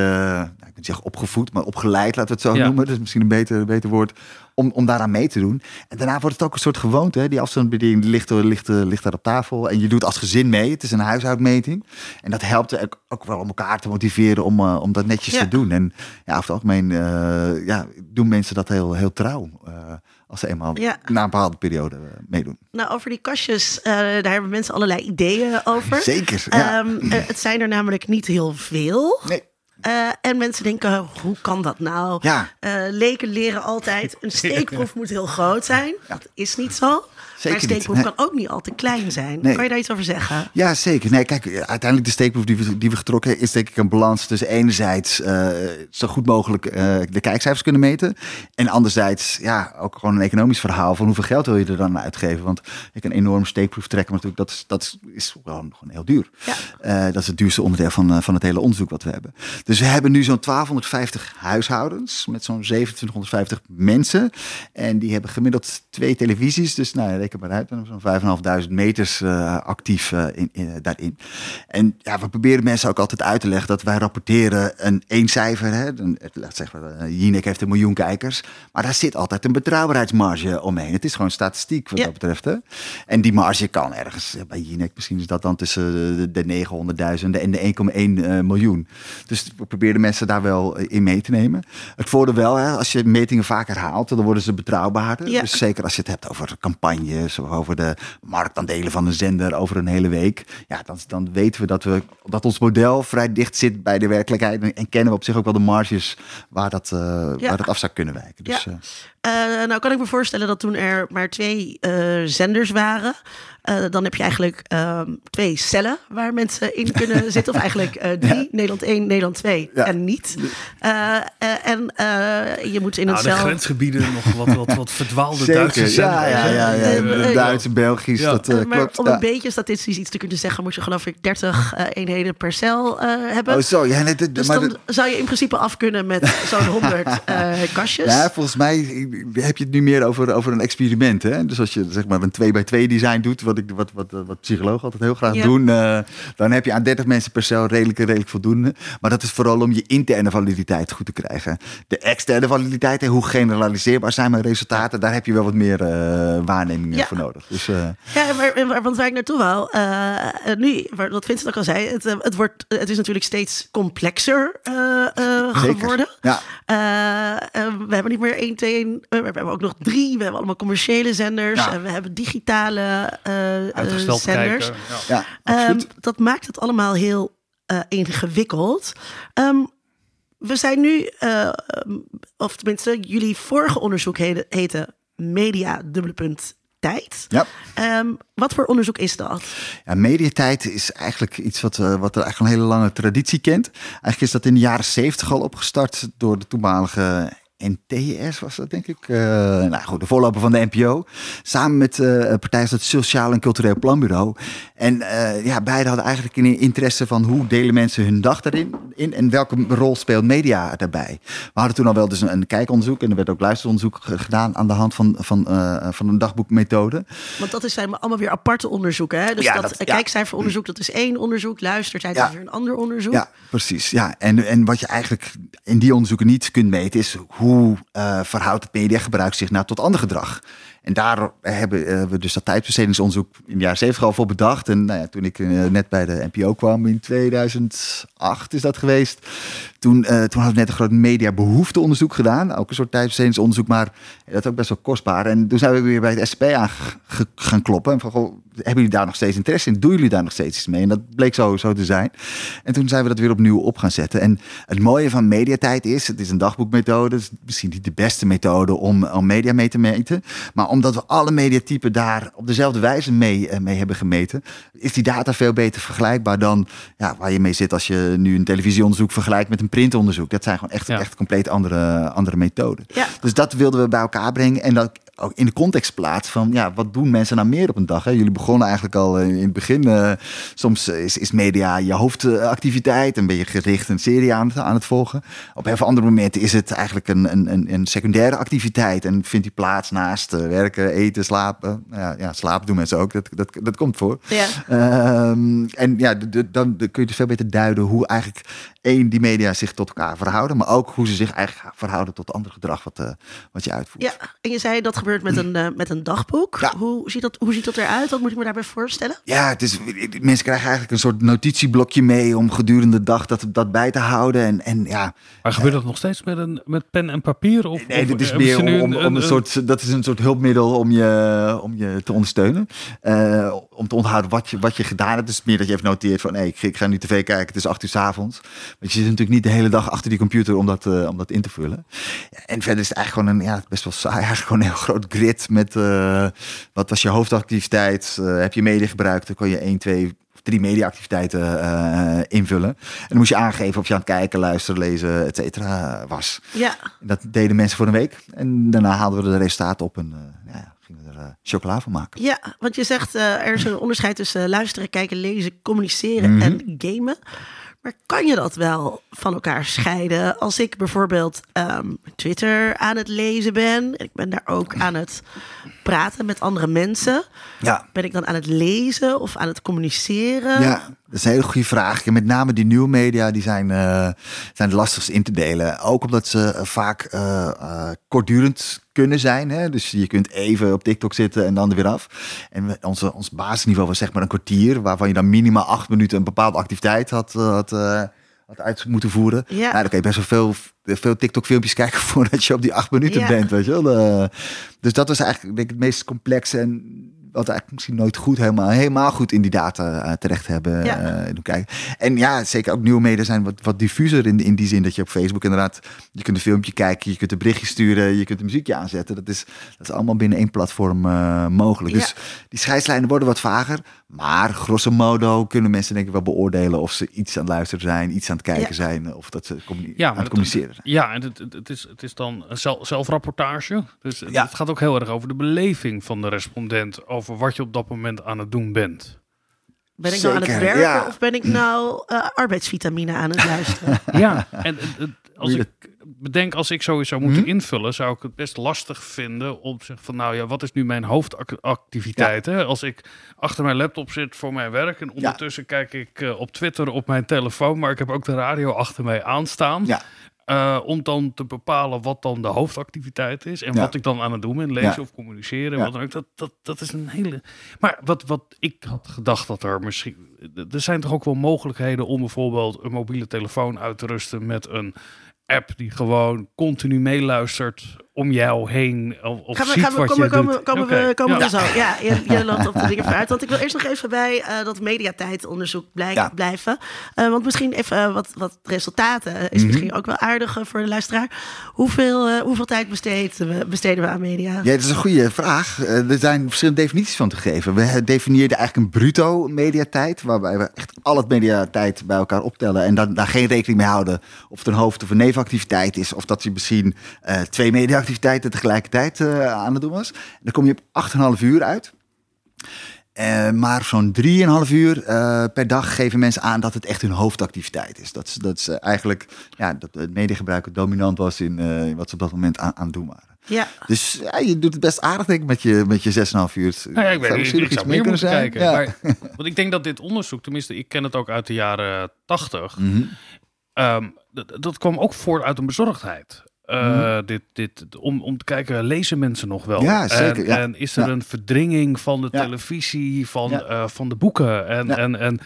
ik niet zeggen opgevoed, maar opgeleid, laten we het zo Ja. noemen. Dat is misschien een beter, beter woord om, om daaraan mee te doen. En daarna wordt het ook een soort gewoonte. Hè? Die afstandsbediening die ligt, ligt, ligt daar op tafel. En je doet als gezin mee. Het is een huishoudmeting. En dat helpt ook, ook wel om elkaar te motiveren om, eh, om dat netjes Ja. te doen. En ja, over het algemeen eh, ja, doen mensen dat heel, heel trouw. eh, als ze eenmaal Ja. na een bepaalde periode meedoen. Nou, over die kastjes, eh, daar hebben mensen allerlei ideeën over. Zeker. Ja. Ehm, eh, het zijn er namelijk niet heel veel. nee. Eh, en mensen denken, hoe kan dat nou? Ja. Eh, leken leren altijd, een steekproef moet heel groot zijn. Dat is niet zo. Zeker maar een niet. steekproef Nee. kan ook niet al te klein zijn. Nee. Kan je daar iets over zeggen? Ja, zeker. Nee, kijk, uiteindelijk de steekproef die we, die we getrokken hebben, is denk ik een balans tussen enerzijds eh, zo goed mogelijk eh, de kijkcijfers kunnen meten. En anderzijds, ja, ook gewoon een economisch verhaal van hoeveel geld wil je er dan uitgeven. Want ik een enorme steekproef trekken, maar natuurlijk, dat is, dat is, is gewoon, gewoon heel duur. Ja. Eh, dat is het duurste onderdeel van, van het hele onderzoek wat we hebben. Dus we hebben nu zo'n 1250 huishoudens met zo'n 2750 mensen. En die hebben gemiddeld twee televisies. Dus nou, maar uit, dan hebben we zo'n 5.500 meters eh, actief eh, in, in- daarin. En ja, we proberen mensen ook altijd uit te leggen dat wij rapporteren een één cijfer. Hè? Een, het- laat zeggen we, uh, Jinek heeft een miljoen kijkers. Maar daar zit altijd een betrouwbaarheidsmarge omheen. Het is gewoon statistiek wat Ja. dat betreft. Hè? En die marge kan ergens, eh, bij Jinek misschien is dat dan tussen de, de 900.000 en de 1,1 eh, miljoen. Dus we proberen mensen daar wel eh, in mee te nemen. Het voordeel wel, hè, als je metingen vaak herhaalt, dan worden ze betrouwbaarder. Ja. Dus zeker als je het hebt over of over de marktaandelen van een zender over een hele week. Ja, dan, dan weten we dat, we dat ons model vrij dicht zit bij de werkelijkheid. En, en kennen we op zich ook wel de marges waar dat, eh, Ja. waar dat af zou kunnen wijken. Dus, Ja. eh, Eh, nou kan ik me voorstellen dat toen er maar twee zenders waren, eh, dan heb je eigenlijk ehm, twee cellen waar mensen in kunnen zitten. Of eigenlijk eh, drie, Nederland 1, Nederland 2 Ja. en niet. Eh, en eh, je moet in een Nou, de cel... grensgebieden nog wat, wat, wat verdwaalde Zeker, Duitse ja, zenders. ja, ja, ja, eh, Duits, Belgisch, Ja. dat eh, Eh, maar klopt. om ja. een beetje statistisch iets te kunnen zeggen, moet je geloof ik 30 eh, eenheden per cel eh, hebben. Oh, zo. Ja, dus maar dan zou je in principe af kunnen met zo'n 100 eh, kastjes. Ja, volgens mij heb je het nu meer over, over een experiment. Hè? Dus als je zeg maar een 2 bij 2 design doet, wat, ik, wat, wat, wat psychologen altijd heel graag Ja. doen, eh, dan heb je aan 30 mensen per cel redelijk, redelijk voldoende. Maar dat is vooral om je interne validiteit goed te krijgen. De externe validiteit, hè, hoe generaliseerbaar zijn mijn resultaten, daar heb je wel wat meer eh, waarnemingen Ja. voor nodig. Dus, eh, Ja, maar, maar- want waar ik naartoe eh, nu, wat Vincent ook al zei, het, het, wordt, het is natuurlijk steeds complexer geworden. Ja. We hebben niet meer één, twee, één, eh, we hebben ook nog drie. We hebben allemaal commerciële zenders. Ja. en we hebben digitale eh, Uitgesteld zenders. kijken. Ja. Ehm, dat maakt het allemaal heel eh, ingewikkeld. Ehm, we zijn nu, eh, of tenminste, jullie vorige onderzoek heette, heette Media dubbele punt tijd. ja. Ehm, wat voor onderzoek is dat? Ja, mediatijd is eigenlijk iets wat, eh, wat er eigenlijk een hele lange traditie kent. Eigenlijk is dat in de jaren zeventig al opgestart door de toenmalige NTS, was dat denk ik. Eh, nou goed, de voorloper van de NPO. Samen met eh partijen als het Sociaal en Cultureel Planbureau. En eh, ja, beide hadden eigenlijk een interesse van hoe delen mensen hun dag daarin in en welke rol speelt media daarbij. We hadden toen al wel dus een, een kijkonderzoek en er werd ook luisteronderzoek ge- gedaan aan de hand van, van, van een dagboekmethode. Want dat is, zijn allemaal weer aparte onderzoeken. Hè? Dus Ja, dat, dat- ja. kijkcijferonderzoek, dat is één onderzoek. Luistertijd Ja. is weer een ander onderzoek. Ja, precies. Ja. En, en wat je eigenlijk in die onderzoeken niet kunt meten, is hoe eh, verhoudt het mediagebruik zich nou tot ander gedrag. En daar hebben eh, we dus dat tijdbestedingsonderzoek in de jaren 70 al voor bedacht. En nou ja, toen ik eh, net bij de NPO kwam in 2008 is dat geweest. Toen, eh, toen hadden we net een groot mediabehoefteonderzoek gedaan. Ook een soort tijdbestedingsonderzoek, maar dat is ook best wel kostbaar. En toen zijn we weer bij het SP aan gaan kloppen. En van, goh, hebben jullie daar nog steeds interesse in? Doen jullie daar nog steeds iets mee? En dat bleek zo, zo te zijn. En toen zijn we dat weer opnieuw op gaan zetten. En het mooie van mediatijd is, het is een dagboekmethode. Het is misschien niet de beste methode om, om media mee te meten. Maar omdat we alle mediatypen daar op dezelfde wijze mee, eh, mee hebben gemeten, is die data veel beter vergelijkbaar dan ja, waar je mee zit als je nu een televisieonderzoek vergelijkt met een printonderzoek. Dat zijn gewoon echt, Ja. echt compleet andere, andere methoden. Ja. Dus dat wilden we bij elkaar brengen en dat ook in de context plaatsen van ja, wat doen mensen nou meer op een dag? Hè? Jullie begonnen eigenlijk al in in het begin. eh, soms is, is media je hoofdactiviteit en ben je gericht een serie aan, het- aan het volgen. Op heel veel andere momenten is het eigenlijk een, een, een, een secundaire activiteit en vindt die plaats naast eh, werken, eten, slapen. Ja, ja, slapen doen mensen ook, dat, dat, dat komt voor. Ja. Ehm, en ja, de- de- dan kun je dus veel beter duiden hoe eigenlijk één, die media zich tot elkaar verhouden, maar ook hoe ze zich eigenlijk verhouden tot ander gedrag wat, eh, wat je uitvoert. Ja, en je zei dat gebeurt met een, eh, met een dagboek. Ja. Hoe, ziet dat, hoe ziet dat eruit? Wat moet ik me daarbij voorstellen? Ja, het is, mensen krijgen eigenlijk een soort notitieblokje mee om gedurende de dag dat, dat bij te houden. En, en ja, Maar gebeurt dat nog steeds met, een, met pen en papier? Of, nee, dit is hebben meer om, om een soort, dat is een soort hulpmiddel om je, om je te ondersteunen. Om te onthouden wat je, wat je gedaan hebt. Dus meer dat je even noteert van, hey, ik, ik ga nu tv kijken, het is acht uur s avonds. Want je zit natuurlijk niet de hele dag achter die computer om dat, eh, om dat in te vullen. En verder is het eigenlijk gewoon een, ja, best wel saai, eigenlijk gewoon een heel groot grid met, eh, wat was je hoofdactiviteit? Eh, heb je media gebruikt? Dan kon je 1, 2 of drie mediaactiviteiten eh, invullen. En dan moest je aangeven of je aan het kijken, luisteren, lezen, et cetera was. Ja, dat deden mensen voor een week. En daarna haalden we de resultaten op en ja, er eh, chocola van maken. ja, want je zegt eh, er is een onderscheid tussen luisteren, kijken, lezen, communiceren Mhm. en gamen. Maar kan je dat wel van elkaar scheiden? Als ik bijvoorbeeld ehm, Twitter aan het lezen ben, en ik ben daar ook aan het praten met andere mensen, Ja, ben ik dan aan het lezen of aan het communiceren? Ja, dat is een hele goede vraag. Met name die nieuwe media die zijn, eh zijn het lastigst in te delen. Ook omdat ze eh, vaak eh, kortdurend kunnen zijn. Hè? Dus je kunt even op TikTok zitten en dan er weer af. En onze, ons basisniveau was zeg maar een kwartier... waarvan je dan minimaal acht minuten een bepaalde activiteit had, had, had uit moeten voeren. Ja. Nou, dan kan je best wel veel, veel TikTok-filmpjes kijken... voordat je op die acht minuten Ja. bent, weet je wel. Eh, dus dat was eigenlijk denk ik, het meest complexe en wat eigenlijk misschien nooit goed helemaal, helemaal goed in die data eh, terecht hebben. Ja. eh, doen kijken. En ja, zeker ook nieuwe media zijn wat, wat diffuser in, in die zin dat je op Facebook inderdaad, je kunt een filmpje kijken, je kunt een berichtje sturen, je kunt een muziekje aanzetten. Dat is, dat is allemaal binnen één platform eh, mogelijk. Ja. Dus die scheidslijnen worden wat vager, maar grosso modo kunnen mensen denk ik wel beoordelen of ze iets aan het luisteren zijn, iets aan het kijken Ja. zijn, of dat ze Ja, aan maar het communiceren zijn. Ja, en het, het, is, het is dan een zel- zelfrapportage. Dus het- Ja. het gaat ook heel erg over de beleving van de respondent. Over wat je op dat moment aan het doen bent. Ben ik nou aan het werken ja. of ben ik nou eh, arbeidsvitamine aan het luisteren? Ja, en het- het- als ik bedenk, als ik zoiets zou moeten Mhm. invullen, zou ik het best lastig vinden om te zeggen van nou ja, wat is nu mijn hoofdactiviteit? Hè? Als ik achter mijn laptop zit voor mijn werk en ondertussen kijk ik eh, op Twitter op mijn telefoon, maar ik heb ook de radio achter mij aanstaan. Ja. Eh, om dan te bepalen wat dan de hoofdactiviteit is en Ja. wat ik dan aan het doen ben, lezen Ja. of communiceren. Ja. Wat dan ook. Dat, dat, dat is een hele. Maar wat, wat ik had gedacht dat er misschien. Er zijn toch ook wel mogelijkheden om bijvoorbeeld een mobiele telefoon uit te rusten met een app die gewoon continu meeluistert om jou heen. Of, of Gaan we, ziet gaan we, wat komen, je komen, doet. komen we, komen ja. we zo. Ja, je, je loopt op de dingen vooruit. Want ik wil eerst nog even bij eh, dat Ja. blijven. Eh, want misschien even eh, wat, wat resultaten. Is Mhm. misschien ook wel aardig voor de luisteraar. Hoeveel, eh, hoeveel tijd besteden we, besteden we aan media? Ja, dat is een goede vraag. Eh, Er zijn verschillende definities van te geven. We definieerden eigenlijk een bruto mediatijd, waarbij we echt al het mediatijd bij elkaar optellen en dan daar geen rekening mee houden of het een hoofd- of een nevenactiviteit is, of dat je misschien eh, twee mediaactiviteiten tegelijkertijd eh, aan het doen was. Dan kom je op 8,5 uur uit. Eh, maar zo'n 3,5 uur eh, per dag geven mensen aan dat het echt hun hoofdactiviteit is. Dat is, dat is eh, eigenlijk ja, dat het mediagebruik dominant was in eh, wat ze op dat moment aan, aan het doen waren. Ja, Dus ja, je doet het best aardig, denk ik, met je, met je 6,5 uur. Nou ja, ik weet niet, misschien ik, nog zou meer moeten kijken. Ja. Maar, want ik denk dat dit onderzoek, tenminste, ik ken het ook uit de jaren tachtig. Mhm. Ehm, dat, dat kwam ook voort uit een bezorgdheid. Eh, dit, dit, om, om te kijken, lezen mensen nog wel? Mhm. Ja, zeker, En, ja. en is er Ja. een verdringing van de televisie, van, eh, van de boeken? En, en, en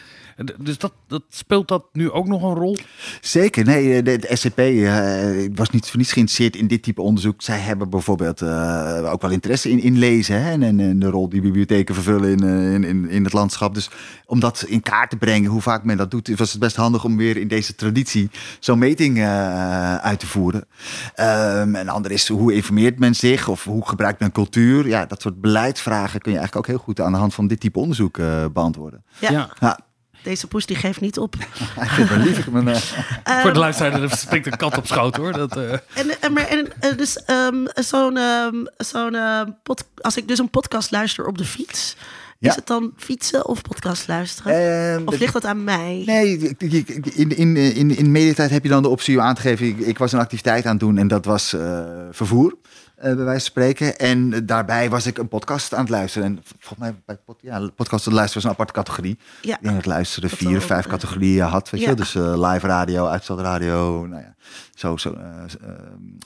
dus dat, dat speelt dat nu ook nog een rol? Zeker, nee, de, de SCP eh, was niet voor niets geïnteresseerd in dit type onderzoek. Zij hebben bijvoorbeeld eh, ook wel interesse in, in lezen hè, en, en, de rol die bibliotheken vervullen in, eh, in, in, in het landschap. Dus om dat in kaart te brengen, hoe vaak men dat doet, was het best handig om weer in deze traditie zo'n meting eh, uit te voeren. Ehm, en ander is hoe informeert men zich of hoe gebruikt men cultuur? Ja, dat soort beleidsvragen kun je eigenlijk ook heel goed aan de hand van dit type onderzoek eh, beantwoorden. ja. Ja, deze poes die geeft niet op. ik lief. Ben, eh, Voor de luisteraar, er springt een kat op schoot hoor. Dat, eh, En, en, maar, en eh, dus ehm, zo'n, ehm, zo'n pod, als ik dus een podcast luister op de fiets, Ja. is het dan fietsen of podcast luisteren? ehm, of ligt dat aan mij? Nee, in, in, in, in mediatijd heb je dan de optie om aan te geven. Ik, ik was een activiteit aan het doen en dat was eh, vervoer, bij wijze van spreken. En daarbij was ik een podcast aan het luisteren. En volgens mij bij pod, ja, podcast luisteren was een aparte categorie. Ja. Ik denk dat luisteren Dat vier, vijf eh, categorieën had. Weet je? ja. wel. Dus eh, live radio, uitzendradio, nou ja, zo, zo, eh, eh,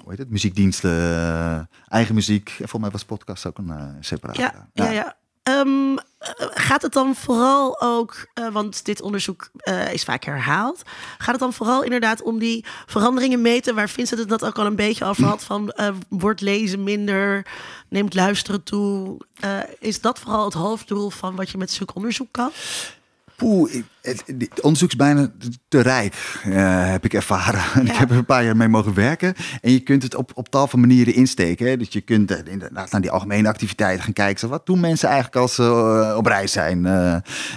hoe heet het? Muziekdiensten, eh, eigen muziek. En volgens mij was podcast ook een eh separate. Ja, ja, ja. Ehm, gaat het dan vooral ook, uh, want dit onderzoek uh, is vaak herhaald, gaat het dan vooral inderdaad om die veranderingen meten waar Vincent het dat ook al een beetje over had van uh, wordt lezen minder, neemt luisteren toe. is dat vooral het hoofddoel van wat je met zulk onderzoek kan? Poeh, het, het, onderzoek is bijna te rijk, uh, heb ik ervaren. Ik heb er een paar jaar mee mogen werken. En je kunt het op, op tal van manieren insteken. Hè. Dus je kunt uh, inderdaad naar die algemene activiteiten gaan kijken. Zo, wat doen mensen eigenlijk als ze uh, op reis zijn?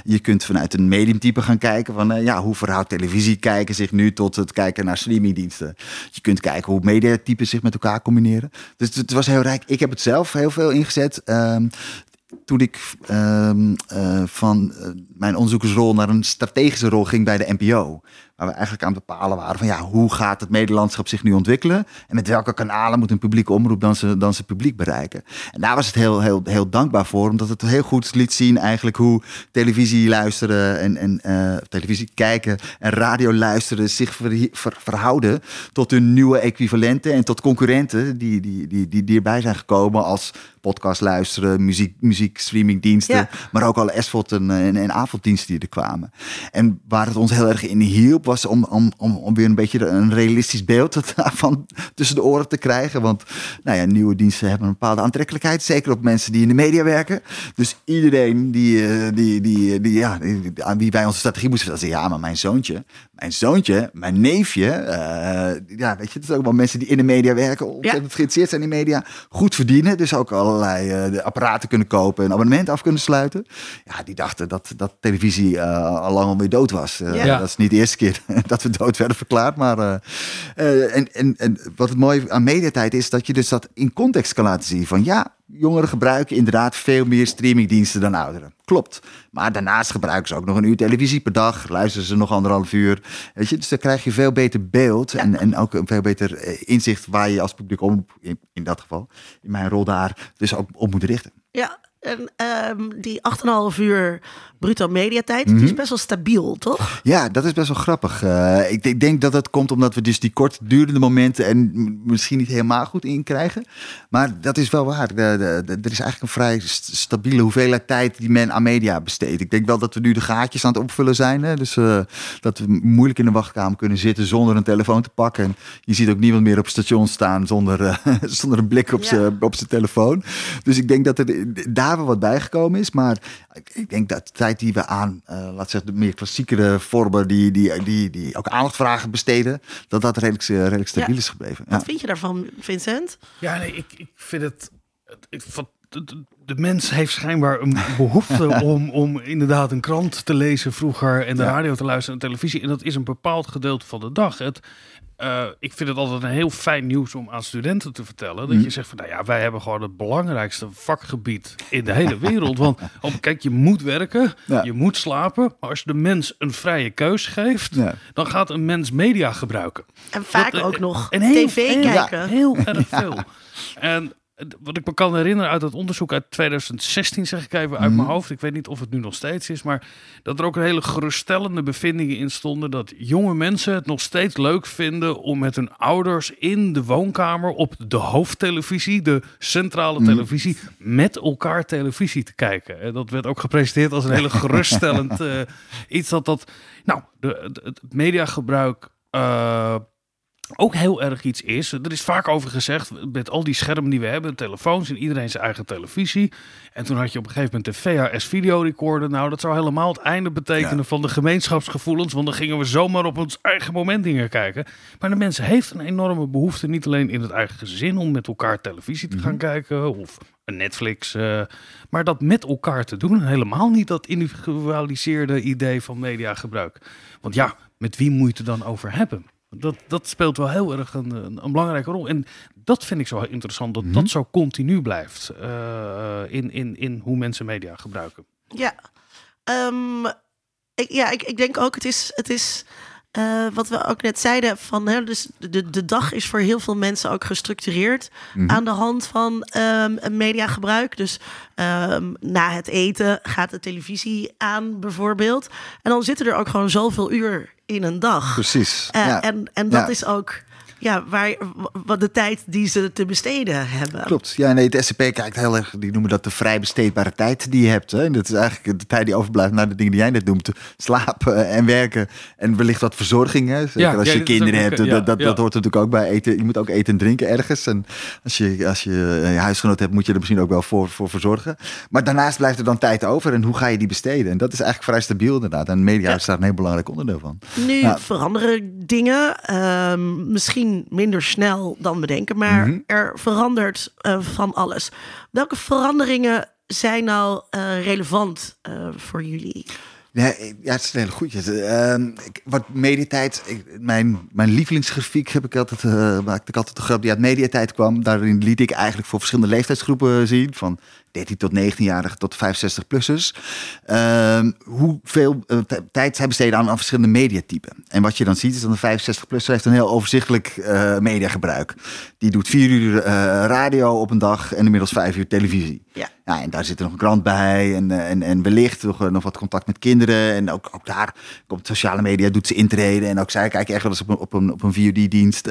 je kunt vanuit een mediumtype gaan kijken. Van, ja, hoe verhoudt televisie kijken zich nu tot het kijken naar streamingdiensten? Je kunt kijken hoe mediatypen zich met elkaar combineren. Dus het, het was heel rijk. Ik heb het zelf heel veel ingezet. Ehm, toen ik um, uh, van uh, mijn onderzoekersrol naar een strategische rol ging bij de NPO. Waar we eigenlijk aan het bepalen waren van ja, hoe gaat het medielandschap zich nu ontwikkelen? En met welke kanalen moet een publieke omroep dan zijn dan ze publiek bereiken? En daar was het heel, heel, heel dankbaar voor, omdat het heel goed liet zien eigenlijk hoe televisie luisteren en, en uh, televisie kijken en radio luisteren zich ver, ver, verhouden tot hun nieuwe equivalenten en tot concurrenten die, die, die, die, die erbij zijn gekomen als podcast luisteren, muziek, muziek streamingdiensten, ja. maar ook alle SVOD en, en, en avonddiensten die er kwamen. En waar het ons heel erg in hielp was om, om, om, om weer een beetje een realistisch beeld van tussen de oren te krijgen. Want nou ja, nieuwe diensten hebben een bepaalde aantrekkelijkheid, zeker op mensen die in de media werken. Dus iedereen die, die, die, die, ja, aan wie wij onze strategie moesten vertellen, ja, maar mijn zoontje, mijn zoontje, mijn neefje, uh, ja, weet je, het is ook wel mensen die in de media werken, ontzettend ja. geïnteresseerd zijn in media, goed verdienen, dus ook allerlei uh, apparaten kunnen kopen, een abonnement af kunnen sluiten. Ja, die dachten dat, dat televisie uh, al lang alweer dood was. Ja. Dat is niet de eerste keer dat we dood werden verklaard, maar en, en, en wat het mooie aan mediatijd is, dat je dus dat in context kan laten zien van ja, jongeren gebruiken inderdaad veel meer streamingdiensten dan ouderen. Klopt. Maar daarnaast gebruiken ze ook nog een uur televisie per dag. Luisteren ze nog anderhalf uur. Weet je, dus dan krijg je veel beter beeld. En, en ook een veel beter inzicht waar je als publiek om, in, in dat geval, in mijn rol daar, dus ook op moet richten. Ja, en um, die 8,5 uur bruto mediatijd, mm -hmm. die is best wel stabiel, toch? Ja, dat is best wel grappig. Uh, ik, ik, denk dat het komt omdat we dus die kortdurende momenten en misschien niet helemaal goed inkrijgen. Maar dat is wel waar. Er is eigenlijk een vrij stabiele hoeveelheid tijd die men aan media besteedt. Ik denk wel dat we nu de gaatjes aan het opvullen zijn. Hè? Dus uh, dat we moeilijk in de wachtkamer kunnen zitten zonder een telefoon te pakken. En je ziet ook niemand meer op het station staan zonder, uh, zonder een blik op ja. zijn telefoon. Dus ik denk dat er daar wel wat bijgekomen is. Maar ik denk dat de tijd die we aan, uh, laat zeggen, de meer klassiekere vormen die, die, die, die ook aandacht vragen besteden, dat dat redelijk, uh, redelijk stabiel ja. is gebleven. Wat vind je daarvan, Vincent? Ja, nee, ik, ik vind het. Ik, van, de, de, mens heeft schijnbaar een behoefte om, om inderdaad een krant te lezen vroeger en de ja. radio te luisteren en televisie. En dat is een bepaald gedeelte van de dag. Het, uh, ik vind het altijd een heel fijn nieuws om aan studenten te vertellen. Dat mm. je zegt van nou ja, wij hebben gewoon het belangrijkste vakgebied in de hele wereld. Want oh, kijk, je moet werken, ja. je moet slapen. Maar als je de mens een vrije keus geeft, ja. dan gaat een mens media gebruiken. En vaak dat, ook nog en heel, tv heel, kijken. Heel erg veel. En wat ik me kan herinneren uit het onderzoek uit 2016, zeg ik even uit mm. mijn hoofd. Ik weet niet of het nu nog steeds is, maar dat er ook een hele geruststellende bevindingen in stonden. Dat jonge mensen het nog steeds leuk vinden om met hun ouders in de woonkamer op de hoofdtelevisie, de centrale mm. televisie, met elkaar televisie te kijken. En dat werd ook gepresenteerd als een hele geruststellend uh, iets dat dat, nou, de, de, het mediagebruik. Uh, ook heel erg iets is. Er is vaak over gezegd, met al die schermen die we hebben, telefoons en iedereen zijn eigen televisie. En toen had je op een gegeven moment de VHS-videorecorder. Nou, dat zou helemaal het einde betekenen ja. van de gemeenschapsgevoelens, want dan gingen we zomaar op ons eigen moment dingen kijken. Maar de mensen heeft een enorme behoefte, niet alleen in het eigen gezin, om met elkaar televisie te gaan mm -hmm. kijken of een Netflix, uh, maar dat met elkaar te doen. Helemaal niet dat individualiseerde idee van mediagebruik. Want ja, met wie moet je het dan over hebben? Dat, dat speelt wel heel erg een, een, een, belangrijke rol. En dat vind ik zo interessant, dat mm -hmm. dat zo continu blijft uh, in, in, in hoe mensen media gebruiken. Ja, um, ik, ja ik, ik denk ook, het is, het is uh, wat we ook net zeiden, van, hè, dus de, de dag is voor heel veel mensen ook gestructureerd mm -hmm. aan de hand van um, mediagebruik. Dus um, na het eten gaat de televisie aan bijvoorbeeld. En dan zitten er ook gewoon zoveel uur in een dag. Precies. Uh, ja. En, en dat ja. is ook ja, waar, wat de tijd die ze te besteden hebben. Klopt. Ja, nee, de SCP kijkt heel erg, die noemen dat de vrij besteedbare tijd die je hebt. Hè. En dat is eigenlijk de tijd die overblijft naar de dingen die jij net noemt. Slapen en werken en wellicht wat verzorging. Hè. Zeker Ja, als ja, je kinderen ook- hebt, ja, dat, dat, ja. dat hoort natuurlijk ook bij eten. Je moet ook eten en drinken ergens. En als je, als je eh, je huisgenoot hebt, moet je er misschien ook wel voor, voor verzorgen. Maar daarnaast blijft er dan tijd over. En hoe ga je die besteden? En dat is eigenlijk vrij stabiel inderdaad. En media Ja. is daar een heel belangrijk onderdeel van. Nu Ja. veranderen dingen, ehm, misschien minder snel dan we denken, maar Mhm. er verandert eh, van alles. Welke veranderingen zijn nou eh, relevant eh, voor jullie? Ja, het is een hele goeie. Ehm, wat mediatijd, ik, mijn, mijn lievelingsgrafiek heb ik altijd, eh, maakte ik altijd de grap die uit mediatijd kwam. Daarin liet ik eigenlijk voor verschillende leeftijdsgroepen zien, van 13 tot 19-jarigen tot 65-plussers. Ehm, hoeveel eh, tijd zij besteden aan, aan verschillende mediatypen. En wat je dan ziet is dat een 65-plusser heeft een heel overzichtelijk eh mediagebruik. Die doet vier uur eh, radio op een dag en inmiddels vijf uur televisie. Ja. Ja, en daar zit er nog een krant bij en, en, en wellicht nog, nog wat contact met kinderen. En ook, ook daar komt sociale media, doet ze intreden. En ook zij kijken echt wel eens op een, op een, op een VOD-dienst.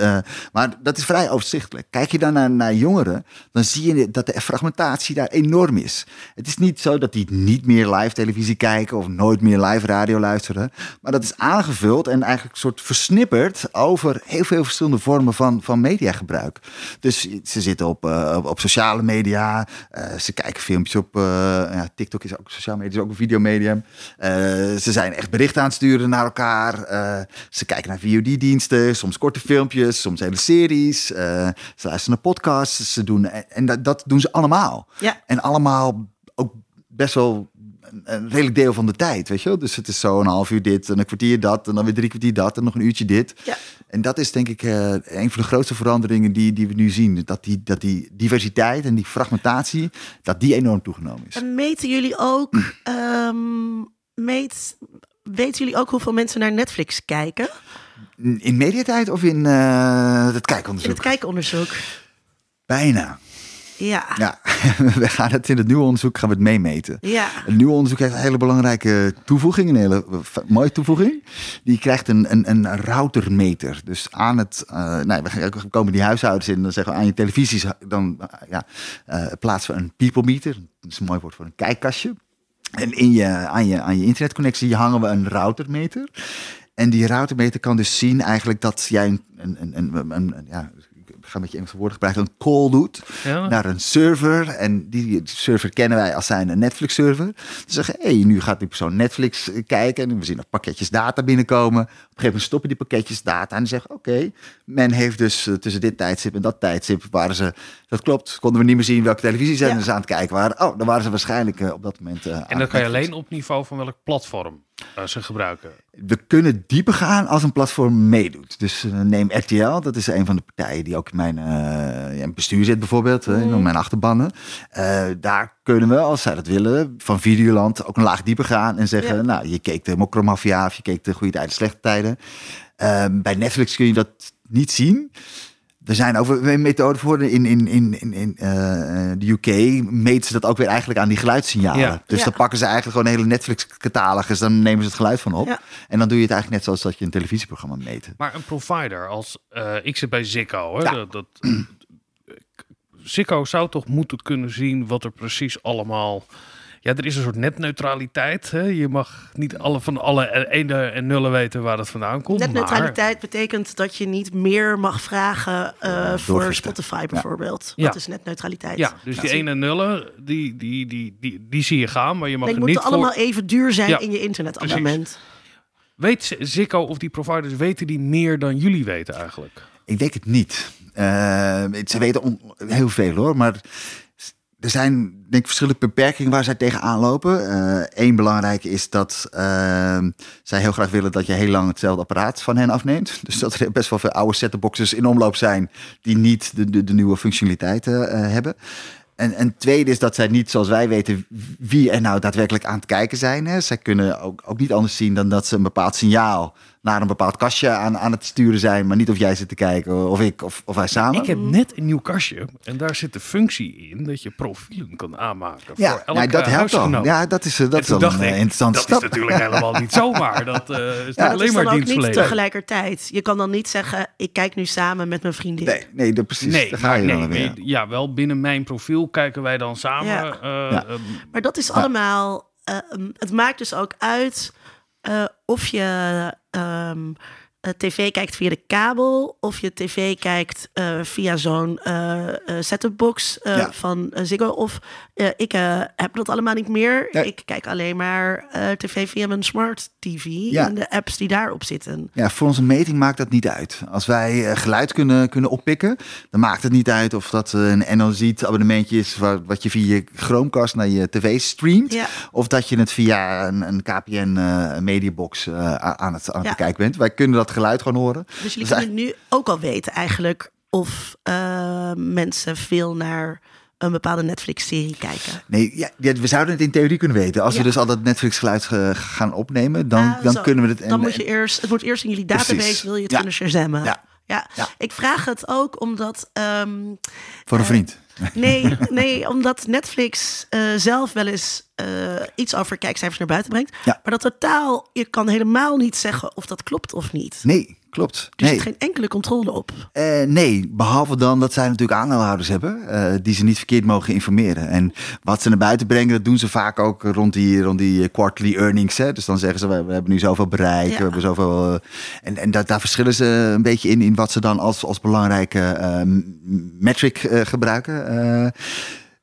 maar dat is vrij overzichtelijk. Kijk je dan naar, naar jongeren, dan zie je dat de fragmentatie daar enorm is. Het is niet zo dat die niet meer live televisie kijken of nooit meer live radio luisteren. Maar dat is aangevuld en eigenlijk een soort versnipperd over heel veel verschillende vormen van, van mediagebruik. Dus ze zitten op, eh, op, sociale media, eh, ze kijken filmpjes op, eh, ja, TikTok is ook sociaal media, is ook een videomedium. Ze zijn echt berichten aan het sturen naar elkaar. Ze kijken naar VOD-diensten, soms korte filmpjes, soms hele series. Ze luisteren naar podcasts, ze doen, en, en dat, dat doen ze allemaal. Ja. En allemaal ook best wel een, redelijk deel van de tijd, weet je wel. Dus het is zo een half uur dit en een kwartier dat en dan weer drie kwartier dat en nog een uurtje dit. Ja. En dat is denk ik eh, een van de grootste veranderingen die, die we nu zien. Dat die, dat die diversiteit en die fragmentatie, dat die enorm toegenomen is. En meten jullie ook, ehm, meet, weten jullie ook hoeveel mensen naar Netflix kijken? In mediatijd of in eh, het In kijkonderzoek? het kijkonderzoek. Bijna. Ja. Ja, we gaan het in het nieuwe onderzoek gaan we het meemeten. Ja. Het nieuwe onderzoek heeft een hele belangrijke toevoeging, een hele eh, mooie toevoeging. Die krijgt een, een, een routermeter. Dus aan het, eh nou, we komen die huishoudens in, dan zeggen we aan je televisies, dan eh, ja, plaatsen we een people meter. Dat is een mooi woord voor een kijkkastje. En in je, aan, je, aan je internetconnectie hangen we een routermeter. En die routermeter kan dus zien eigenlijk dat jij een, een, een, een, ja, ga met je Engelse woorden gebruiken, een call doet Ja. naar een server. En die server kennen wij als zijn een Netflix-server. Dan zeggen, hé, hey, nu gaat die persoon Netflix eh, kijken. En we zien nog pakketjes data binnenkomen. Op een gegeven moment stoppen die pakketjes data. En die zeggen, oké, men heeft dus eh, tussen dit tijdstip en dat tijdstip... waren ze, dat klopt, konden we niet meer zien welke televisiezender Ja. ze aan het kijken waren. Oh, dan waren ze waarschijnlijk eh, op dat moment En dat kan je alleen op niveau van welk platform ze gebruiken. We kunnen dieper gaan als een platform meedoet. Dus eh, neem RTL, dat is een van de partijen die ook in mijn, eh, ja, bestuur zit bijvoorbeeld, eh, in mijn achterbannen. Eh, daar kunnen we, als zij dat willen, van Videoland ook een laag dieper gaan en zeggen, Ja. nou, je keek de Mokromafia of je keek de goede tijden, slechte tijden. Ehm, bij Netflix kun je dat niet zien. Er zijn ook weer methoden voor. In, in, in, in, in eh, de UK meten ze dat ook weer eigenlijk aan die geluidssignalen. Ja. Dus Ja. dan pakken ze eigenlijk gewoon een hele Netflix-catalogus. Dan nemen ze het geluid van op. Ja. En dan doe je het eigenlijk net zoals dat je een televisieprogramma meet. Maar een provider als eh, ik zit bij Ziggo, hè, Ja. dat, dat, Ziggo zou toch moeten kunnen zien wat er precies allemaal. Ja, er is een soort netneutraliteit. Hè? Je mag niet alle van alle ene en nullen weten waar het vandaan komt. maar- Netneutraliteit betekent dat je niet meer mag vragen eh, voor. Spotify bijvoorbeeld. Ja. Dat is netneutraliteit. Ja, dus die ene en nullen, die, die, die, die, die zie je gaan, maar je mag Nee, er het niet moet allemaal voor... even duur zijn Ja, in je internetabonnement. Weet Z- Ziggo of die providers, weten die meer dan jullie weten eigenlijk? Ik denk het niet. Eh, ze weten heel veel hoor. Maar er zijn denk ik verschillende beperkingen waar zij tegenaan lopen. Eén belangrijke is dat eh, zij heel graag willen dat je heel lang hetzelfde apparaat van hen afneemt. Dus dat er best wel veel oude setupboxes in omloop zijn die niet de, de, de nieuwe functionaliteiten eh, hebben. En, en tweede is dat zij niet, zoals wij weten, wie er nou daadwerkelijk aan het kijken zijn. Hè. Zij kunnen ook, ook niet anders zien dan dat ze een bepaald signaal naar een bepaald kastje aan, aan het sturen zijn, maar niet of jij zit te kijken of ik of, of wij samen. Ik heb net een nieuw kastje en daar zit de functie in dat je profielen kan aanmaken ja, voor elke nee, dat helpt huisgenoot. Ja, dat is, eh, dat En is toen wel dacht een eh, ik, interessante dat stap. is natuurlijk helemaal niet zomaar. Dat eh, is Ja, Dat alleen is dan maar ook niet dienstverlening. tegelijkertijd. Je kan dan niet zeggen, ik kijk nu samen met mijn vriendin. Nee, nee dat, precies. Nee, Daar ga je nee, dan weer. nee, ja, wel binnen mijn profiel kijken wij dan samen. Ja. eh, Ja. ehm, Maar dat is allemaal. eh, um, het maakt dus ook uit eh, of je ehm, eh, tv kijkt via de kabel of je tv kijkt eh, via zo'n set-up-box eh, Ja. van Ziggo. Of eh, ik eh, heb dat allemaal niet meer. Nee. Ik kijk alleen maar eh, tv via mijn smart tv Ja. en de apps die daarop zitten. Ja, voor onze meting maakt dat niet uit. Als wij geluid kunnen, kunnen oppikken, dan maakt het niet uit of dat een NLZ abonnementje is wa- wat je via je Chromecast naar je tv streamt. Ja. Of dat je het via een, een KPN mediabox aan het, aan het Ja. bekijken bent. Wij kunnen dat geluid gewoon horen. Dus jullie Dus kunnen nu ook al weten eigenlijk of mensen veel naar een bepaalde Netflix-serie kijken. Nee, ja, we zouden het in theorie kunnen weten. Als we dus al dat Netflix geluid ge- gaan opnemen, dan, Ah, dan zo. kunnen we het... en- Dan moet je eerst, het wordt eerst in jullie Precies. database, wil je het Ja. kunnen shazammen. Ja. Ja. Ik vraag het ook omdat. ehm, Voor een vriend. nee, nee, omdat Netflix eh, zelf wel eens eh, iets over kijkcijfers naar buiten brengt. Ja. Maar dat totaal, je kan helemaal niet zeggen of dat klopt of niet. Nee, klopt. Er nee. zit geen enkele controle op. Eh, nee, behalve dan dat zij natuurlijk aandeelhouders hebben eh, die ze niet verkeerd mogen informeren. En wat ze naar buiten brengen, dat doen ze vaak ook rond die, rond die quarterly earnings. Hè. Dus dan zeggen ze, we, we hebben nu zoveel bereik, Ja. we hebben zoveel... eh, en en dat, daar verschillen ze een beetje in, in wat ze dan als, als belangrijke eh, metric eh, gebruiken. Eh,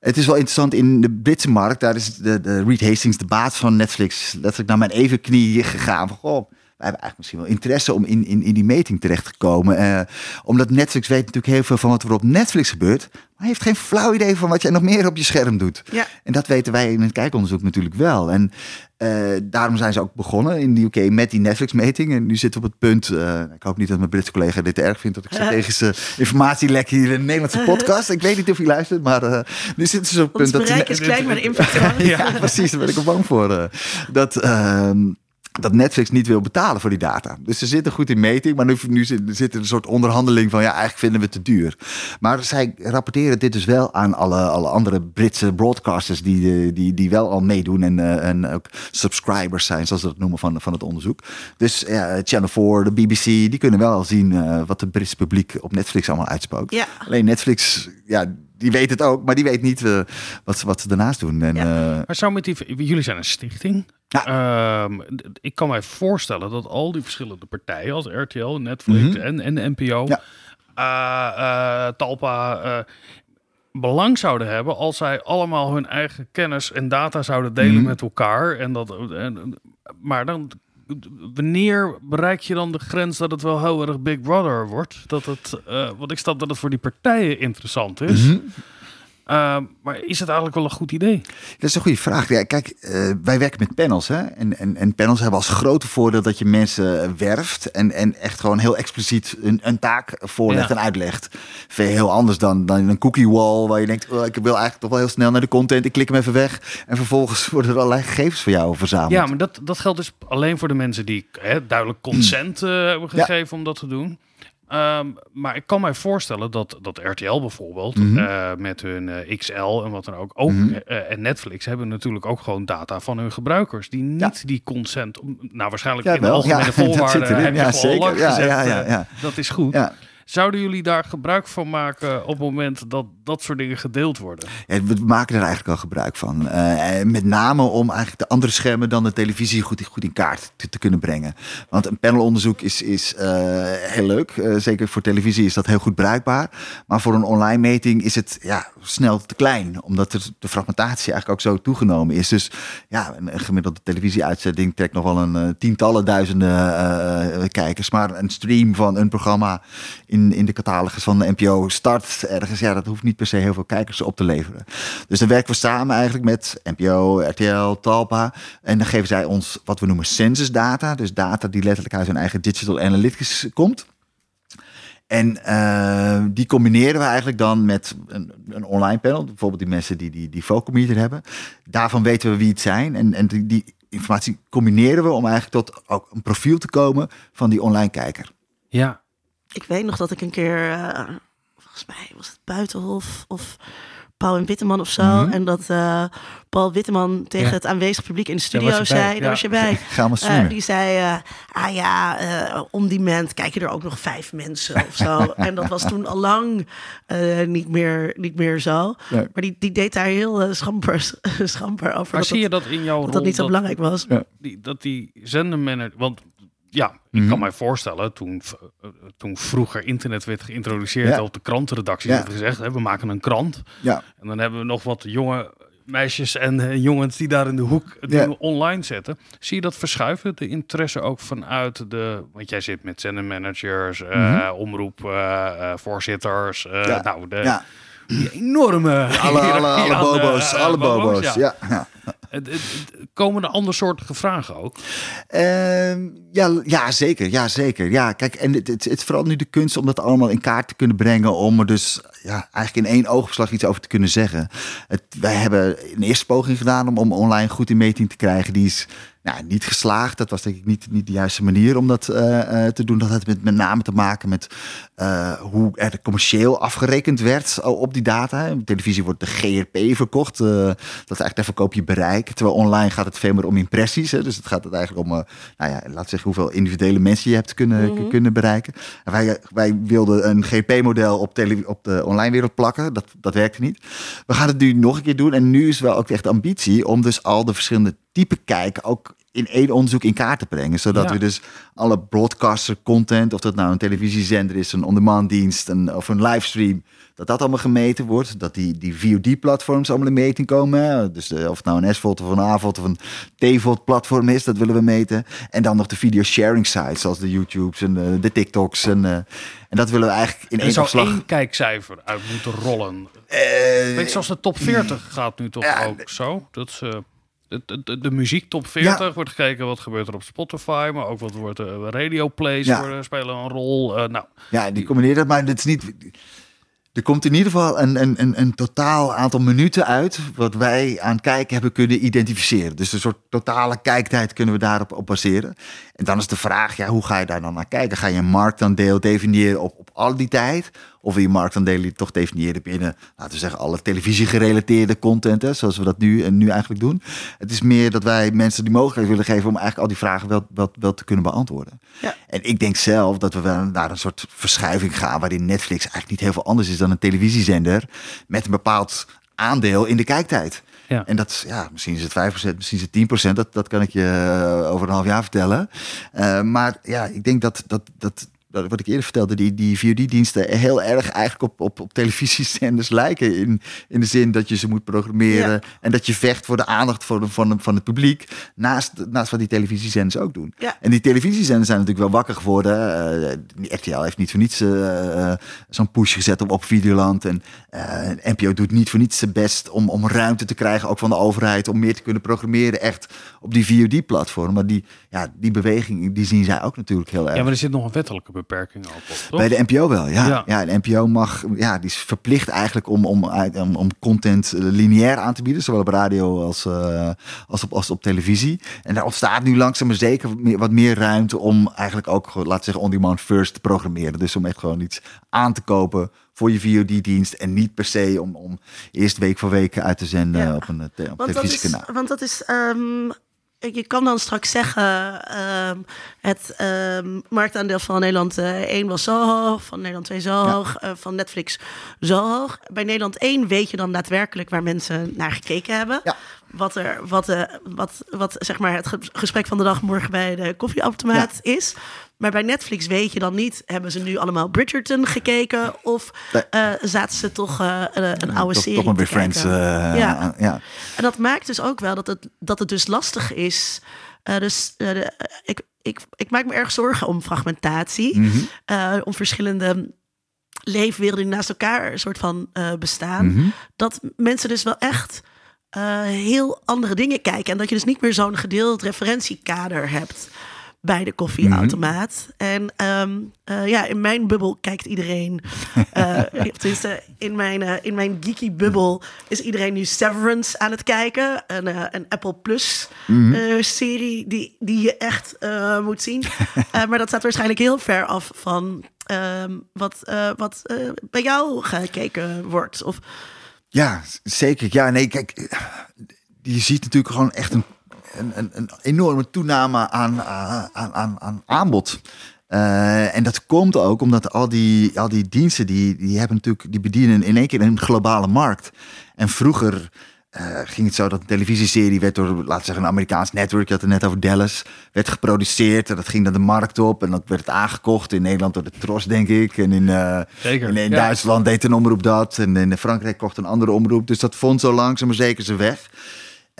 het is wel interessant in de Britse markt. Daar is de, de Reed Hastings, de baas van Netflix, letterlijk naar mijn even knie gegaan. Van, goh, hebben eigenlijk misschien wel interesse om in, in, in die meting terecht te komen. Eh, omdat Netflix weet natuurlijk heel veel van wat er op Netflix gebeurt. Maar heeft geen flauw idee van wat jij nog meer op je scherm doet. Ja. En dat weten wij in het kijkonderzoek natuurlijk wel. En eh, daarom zijn ze ook begonnen in de UK met die Netflix-meting. En nu zitten we op het punt, eh, ik hoop niet dat mijn Britse collega dit erg vindt, dat ik strategische informatielek hier in de Nederlandse podcast. Ik weet niet of hij luistert, maar nu zitten ze op het punt dat... bereik is klein, maar de impact ja, precies, daar ben ik ook bang voor. dat, ehm, dat Netflix niet wil betalen voor die data. Dus ze zitten goed in meting, maar nu, nu zit, er een soort onderhandeling van ja, eigenlijk vinden we het te duur. Maar zij rapporteren dit dus wel aan alle, alle andere Britse broadcasters die, eh, die, die wel al meedoen en, eh, en ook subscribers zijn, zoals ze dat noemen van, van het onderzoek. Dus ja, Channel 4, de BBC, die kunnen wel al zien eh, wat het Britse publiek op Netflix allemaal uitspookt. Ja. Alleen Netflix, ja, die weet het ook, maar die weet niet eh, wat, ze- wat ze daarnaast doen. En, Ja. eh, Maar zou met die, jullie zijn een stichting. Ja. Ehm, ik kan mij voorstellen dat al die verschillende partijen als RTL, Netflix Mhm. en, en de NPO, Ja. eh, eh, Talpa, eh, belang zouden hebben als zij allemaal hun eigen kennis en data zouden delen Mhm. met elkaar. En dat, en, maar dan, wanneer bereik je dan de grens dat het wel heel erg Big Brother wordt? Dat het, eh want ik snap dat het voor die partijen interessant is. Mhm. Ehm, maar is het eigenlijk wel een goed idee? Dat is een goede vraag. Ja, kijk, eh, wij werken met panels. Hè? En, en, en panels hebben als grote voordeel dat je mensen werft. En, en echt gewoon heel expliciet een, een taak voorlegt Ja. en uitlegt. Veel heel anders dan, dan een cookie wall. Waar je denkt, oh, ik wil eigenlijk toch wel heel snel naar de content. Ik klik hem even weg. En vervolgens worden er allerlei gegevens voor jou verzameld. Ja, maar dat, dat geldt dus alleen voor de mensen die hè, duidelijk consent eh, hebben Ja. gegeven om dat te doen. Ehm, maar ik kan mij voorstellen dat, dat RTL bijvoorbeeld Mhm. eh, met hun eh, XL en wat dan ook, ook Mhm. eh, en Netflix hebben natuurlijk ook gewoon data van hun gebruikers die niet Ja. die consent, nou waarschijnlijk Ja, in de algemene Ja, voorwaarden heb je Ja, al lang gezegd, dat is goed. Zouden jullie daar gebruik van maken op het moment dat dat soort dingen gedeeld worden? We maken er eigenlijk al gebruik van. Eh, met name om eigenlijk de andere schermen dan de televisie goed, goed in kaart te, kunnen brengen. Want een panelonderzoek is, is eh, heel leuk. Eh, zeker voor televisie is dat heel goed bruikbaar. Maar voor een online meting is het ja, snel te klein. Omdat er de fragmentatie eigenlijk ook zo toegenomen is. Dus ja, een, een gemiddelde televisieuitzending trekt nog wel een tientallen duizenden kijkers. Maar een stream van een programma in, in de catalogus van de NPO start ergens. Ja, dat hoeft niet per se heel veel kijkers op te leveren. Dus dan werken we samen eigenlijk met NPO, RTL, Talpa. En dan geven zij ons wat we noemen census data. Dus data die letterlijk uit hun eigen digital analytics komt. En eh, die combineren we eigenlijk dan met een, een online panel. Bijvoorbeeld die mensen die die, die Focometer hebben. Daarvan weten we wie het zijn. En, en die, die informatie combineren we om eigenlijk tot ook een profiel te komen van die online kijker. Ja, Ik weet nog dat ik een keer, eh, volgens mij was het Buitenhof of Paul en Witteman of zo. Mhm. En dat eh, Paul Witteman tegen Ja. het aanwezig publiek in de studio je zei, ja. daar was je bij. Ga maar Eh, die zei, eh, ah ja, eh om die moment kijken er ook nog vijf mensen of zo. en dat was toen al lang eh, niet, meer, niet meer zo. Nee. Maar die, die deed daar heel schamper, schamper over. maar dat zie je dat, dat in jouw dat, rol? dat niet zo belangrijk was. die, dat die zendermanager... Want ja, ik Mhm. kan mij voorstellen, toen, eh, toen vroeger internet werd geïntroduceerd Ja. op de krantenredacties, Ja. hebben gezegd, hè, we maken een krant. Ja, En dan hebben we nog wat jonge meisjes en eh, jongens die daar in de hoek online zetten. Zie je dat verschuiven, de interesse ook vanuit de... Want jij zit met zendermanagers, eh omroep, eh, eh, voorzitters, eh, Mhm. Ja. nou, de ja. Die enorme... Alle, alle, bobo's, eh, alle bobo's. Ja. Ja. Komen er andersoortige vragen ook? Ehm, ja, ja, zeker. Ja, zeker. Ja, kijk, en het, het, vooral nu de kunst om dat allemaal in kaart te kunnen brengen. Om er dus ja, eigenlijk in één oogopslag iets over te kunnen zeggen. Het, wij hebben een eerste poging gedaan om, om online goed in meting te krijgen. Die is nou, niet geslaagd. Dat was denk ik niet, niet de juiste manier om dat eh, eh, te doen. Dat had met, met name te maken met eh, hoe er commercieel afgerekend werd op die data. Op televisie wordt de GRP verkocht. dat is eigenlijk daar verkoop je bereik. Terwijl online gaat het veel meer om impressies. Hè. Dus het gaat het eigenlijk om, nou ja, laat zeggen hoeveel individuele mensen je hebt kunnen, kunnen bereiken. En wij, wij wilden een GP-model op, tele- op de online wereld plakken. Dat, dat werkte niet. We gaan het nu nog een keer doen. En nu is wel ook echt de ambitie om dus al de verschillende typen kijken ook in één onderzoek in kaart te brengen. Zodat Ja. we dus alle broadcaster content, of dat nou een televisiezender is, een on-demand dienst een, of een livestream, dat dat allemaal gemeten wordt. Dat die, die VOD-platforms allemaal in meting komen. hè. Dus eh, of het nou een SVOD of een AVOD of een TVOD-platform is, dat willen we meten. En dan nog de video-sharing sites, zoals de YouTubes en de, de TikToks. En, eh, en dat willen we eigenlijk in Er één zou opslag... één kijkcijfer uit moeten rollen. Eh, Weet je, zoals de top 40 gaat nu toch ook zo? Dat ze... De, de, de, de muziek top 40 Ja. wordt gekeken wat gebeurt er op Spotify, maar ook wat wordt uh, radio plays Ja. worden, spelen een rol. Eh, nou, Ja, die combineert dat, maar het is niet. Er komt in ieder geval een, een, een, een totaal aantal minuten uit. wat wij aan kijken hebben kunnen identificeren. Dus een soort totale kijktijd kunnen we daarop op baseren. En dan is de vraag: ja, hoe ga je daar dan naar kijken? Ga je een marktaandeel definiëren op, op al die tijd? Of wil je marktaandelen toch definiëren binnen, laten we zeggen, alle televisiegerelateerde content, hè, zoals we dat nu en nu eigenlijk doen? Het is meer dat wij mensen die mogelijkheid willen geven om eigenlijk al die vragen wel, wel, wel te kunnen beantwoorden. Ja. En ik denk zelf dat we wel naar een soort verschuiving gaan waarin Netflix eigenlijk niet heel veel anders is dan een televisiezender met een bepaald aandeel in de kijktijd. Ja. En dat, is, ja, misschien is het 5%, misschien is het 10%, dat, dat kan ik je eh, over een half jaar vertellen. Eh, maar ja, ik denk dat, dat, dat, dat wat ik eerder vertelde, die, die VOD-diensten heel erg eigenlijk op, op, op televisiezenders lijken. In, in de zin dat je ze moet programmeren Ja. en dat je vecht voor de aandacht van, van, van het publiek. Naast, naast wat die televisiezenders ook doen. Ja. En die televisiezenders zijn natuurlijk wel wakker geworden. Eh, RTL heeft niet voor niets eh, eh, zo'n push gezet op, op Videoland. En eh, NPO doet niet voor niets zijn best om, om ruimte te krijgen, ook van de overheid, om meer te kunnen programmeren echt op die VOD-platform. Maar die, ja, die beweging, die zien zij ook natuurlijk heel erg. ja, maar er zit nog een wettelijke beperking ook op, toch? Bij de NPO wel, ja. Ja. ja. de NPO mag, ja, die is verplicht eigenlijk om, om, uit- om, om content eh, lineair aan te bieden, zowel op radio als, eh, als, op, als op televisie. En daar ontstaat nu langzaam maar zeker wat meer, wat meer ruimte om eigenlijk ook, gewoon, laten we zeggen, on-demand first te programmeren. Dus om echt gewoon iets aan te kopen voor je VOD-dienst en niet per se om, om eerst week voor week uit te zenden Ja. op een, eh, te- op een Want dat is, televisiekanaal. want dat is ehm, je kan dan straks zeggen, ehm, het ehm, marktaandeel van Nederland eh 1 was zo hoog, van Nederland 2 zo Ja. hoog, eh, van Netflix zo hoog. Bij Nederland 1 weet je dan daadwerkelijk waar mensen naar gekeken hebben. Ja. Wat, er, wat, eh, wat, wat zeg maar het ge- gesprek van de dag morgen bij de koffieautomaat is. Maar bij Netflix weet je dan niet, hebben ze nu allemaal Bridgerton gekeken of eh, zaten ze toch eh, een, een oude toch, serie toch maar weer Friends. eh, Ja. ja. En dat maakt dus ook wel dat het, dat het dus lastig is. Dus de- ik, ik, ik maak me erg zorgen om fragmentatie. Mhm. om verschillende leefwerelden die naast elkaar een soort van bestaan. Mhm. Dat mensen dus wel echt heel andere dingen kijken. En dat je dus niet meer zo'n gedeeld referentiekader hebt. Bij de koffieautomaat. En ehm, eh, ja, in mijn bubbel kijkt iedereen. eh, tenminste, in mijn, eh, in mijn geeky bubbel is iedereen nu Severance aan het kijken. Een, een Apple Plus eh, serie die, die je echt moet zien. Maar dat staat waarschijnlijk heel ver af van ehm, wat, wat bij jou gekeken wordt. Of Ja, zeker. Ja, nee, kijk, je ziet natuurlijk gewoon echt een, een, een, een enorme toename aan, aan, aan, aan aanbod. Eh, en dat komt ook omdat al die, al die diensten, die, die, hebben natuurlijk, die bedienen in één keer een globale markt. En vroeger eh, ging het zo dat een televisieserie werd door, laten we zeggen, een Amerikaans network, je had het net over Dallas, werd geproduceerd en dat ging naar de markt op en dat werd het aangekocht in Nederland door de Tros, denk ik. En in, eh, Zeker, in, in ja. Duitsland deed een omroep dat en in Frankrijk kocht een andere omroep. Dus dat vond zo langzaam maar zeker zijn weg.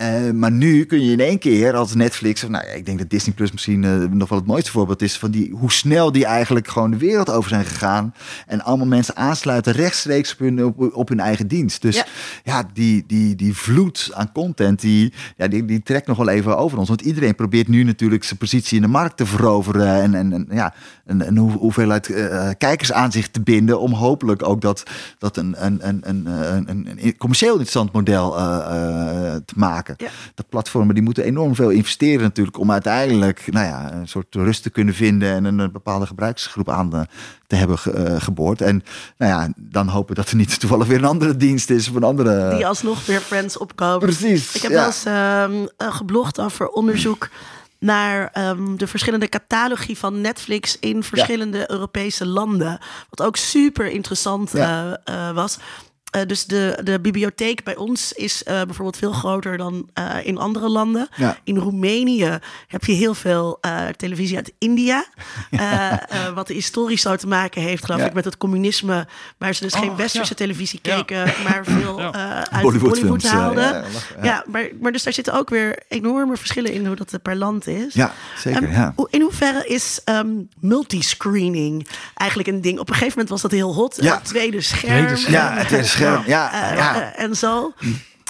Eh, maar nu kun je in één keer als Netflix, of nou ja, ik denk dat Disney Plus misschien eh, nog wel het mooiste voorbeeld is van die, hoe snel die eigenlijk gewoon de wereld over zijn gegaan en allemaal mensen aansluiten rechtstreeks op hun, op, op hun eigen dienst. Dus Ja. ja, die, die, die vloed aan content, die, ja, die, die trekt nog wel even over ons. Want iedereen probeert nu natuurlijk zijn positie in de markt te veroveren en, en, en ja, een, een hoe- hoeveelheid eh, kijkers aan zich te binden om hopelijk ook dat, dat een, een, een, een, een, commercieel interessant model eh, eh, te maken. Ja. De platformen die moeten enorm veel investeren natuurlijk om uiteindelijk nou ja, een soort rust te kunnen vinden en een, een bepaalde gebruiksgroep aan eh, te hebben ge- eh, geboord. En nou ja, dan hopen dat er niet toevallig weer een andere dienst is of een andere. die alsnog weer Friends opkomen. Precies, Ik heb ja. wel eens ehm, eh, geblogd over onderzoek naar ehm, de verschillende catalogie van Netflix in verschillende Europese landen. Wat ook super interessant Ja. eh, eh, was. Eh, dus de, de bibliotheek bij ons is eh, bijvoorbeeld veel groter dan eh, in andere landen. Ja. In Roemenië heb je heel veel eh, televisie uit India. Eh, eh, wat historisch zo te maken heeft, geloof Ja. ik, met het communisme. Waar ze dus geen Oh, westerse ja. televisie Ja. keken, maar veel Ja. eh, uit Bollywood eh, haalden. ja, Ja, ja. maar, maar dus daar zitten ook weer enorme verschillen in hoe dat per land is. Ja, zeker. Ehm, ja. In hoeverre is ehm, multiscreening eigenlijk een ding? Op een gegeven moment was dat heel hot. Ja. Het tweede scherm. Tweede scherm. Ja, het is scherm. Ja, Eh, ja. eh, en zo.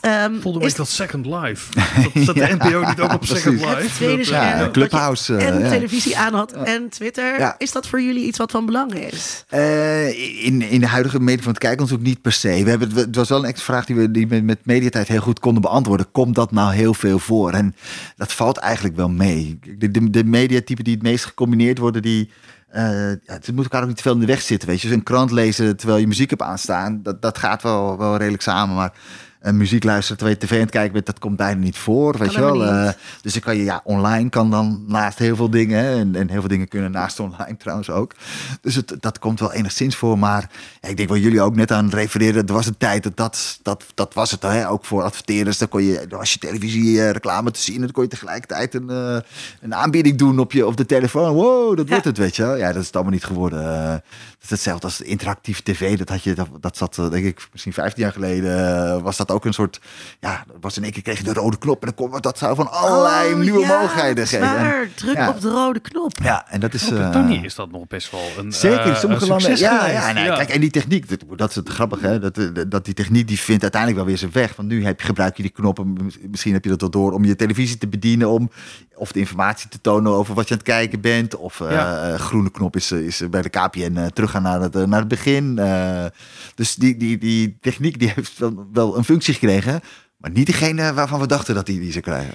Ehm, Voelde is dat Second Life. Dat zat de NPO niet ook op precies. Second Life? het tweede scherm. ja, Clubhouse, je eh, en ja. televisie aan had en Twitter. Ja. Is dat voor jullie iets wat van belang is? Eh, in, in de huidige media van het kijkonderzoek niet per se. We hebben, het het was wel een extra vraag die we die met, met mediatijd heel goed konden beantwoorden. Komt dat nou heel veel voor? En dat valt eigenlijk wel mee. De, de, de mediatypen die het meest gecombineerd worden, die... eh ja, het moet elkaar ook niet te veel in de weg zitten. Weet je, dus een krant lezen terwijl je muziek hebt aanstaan, dat, dat gaat wel, wel redelijk samen. Maar eh, muziek luisteren terwijl je tv aan het kijken bent, dat komt bijna niet voor. Weet je wel. Eh, dus dan kan je, ja, online kan dan naast heel veel dingen. hè, En, en heel veel dingen kunnen naast online trouwens ook. Dus het, dat komt wel enigszins voor. Maar ja, ik denk waar jullie ook net aan refereren. Er was een tijd dat dat, dat, dat was het. Hè, ook voor adverteerders. Dan kon je, als je televisie eh, reclame te zien. Dan kon je tegelijkertijd een, eh, een aanbieding doen op, je, op de telefoon. Wow, dat Ja. wordt het, weet je wel. Ja, dat is het allemaal niet geworden. Dat is hetzelfde als interactief tv. Dat, had je, dat, dat zat, eh, denk ik, misschien 15 jaar geleden. eh, was dat ook een soort... Ja, was in één keer kreeg je de rode knop. En dan kon dat zou van allerlei Oh, nieuwe ja, mogelijkheden geven. En- waar. Druk ja. op de rode knop. ja, en dat is... Eh, Britannië is dat nog best wel een Zeker, in sommige een landen. Ja, ja, nee, kijk, en die techniek, dat, dat is het grappige, hè? Dat, dat die techniek die vindt uiteindelijk wel weer zijn weg. Want nu heb je, gebruik je die knoppen, misschien heb je dat wel door, om je televisie te bedienen, om of de informatie te tonen over wat je aan het kijken bent. Of Ja. groene knop is, is bij de KPN eh, teruggaan naar het, eh, naar het begin. Eh, dus die, die, die techniek die heeft wel, wel een functie gekregen, maar niet degene waarvan we dachten dat die, die ze krijgen.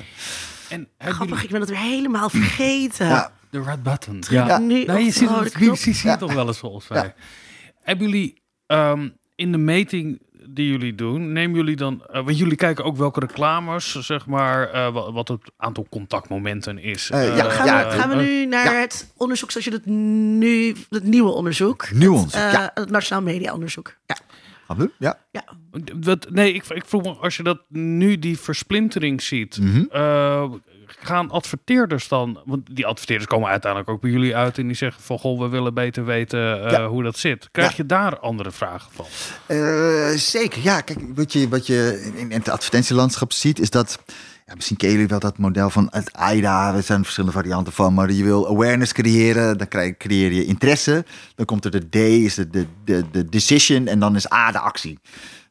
En hebben Grappig, ik jullie ben dat weer helemaal vergeten. Ja. de red button? Ja. Nu Nee, je de ziet het, ziet het toch wel eens volgens mij. Hebben jullie ehm, in de meting die jullie doen, nemen jullie dan, eh, want jullie kijken ook welke reclames, zeg maar, eh, wa- wat het aantal contactmomenten is. Eh, ja, Gaan, ja, we, gaan we nu naar ja. het onderzoek zoals je het nu, het nieuwe onderzoek. Nieuw Het, onderzoek, eh, ja. Het Nationaal Media Onderzoek. Ja. Ja. ja. Nee, ik, ik vroeg me, als je dat nu die versplintering ziet, Mhm. eh, gaan adverteerders dan, want die adverteerders komen uiteindelijk ook bij jullie uit en die zeggen van, goh, we willen beter weten eh, Ja. hoe dat zit. Krijg Ja. je daar andere vragen van? Eh, zeker, ja. Kijk, wat je, wat je in, in het advertentielandschap ziet, is dat. Ja, misschien kennen jullie wel dat model van het AIDA. Er zijn verschillende varianten van. Maar je wil awareness creëren. Dan krijg, creëer je interesse. Dan komt er de D, is de, de, de, de decision. En dan is A de actie.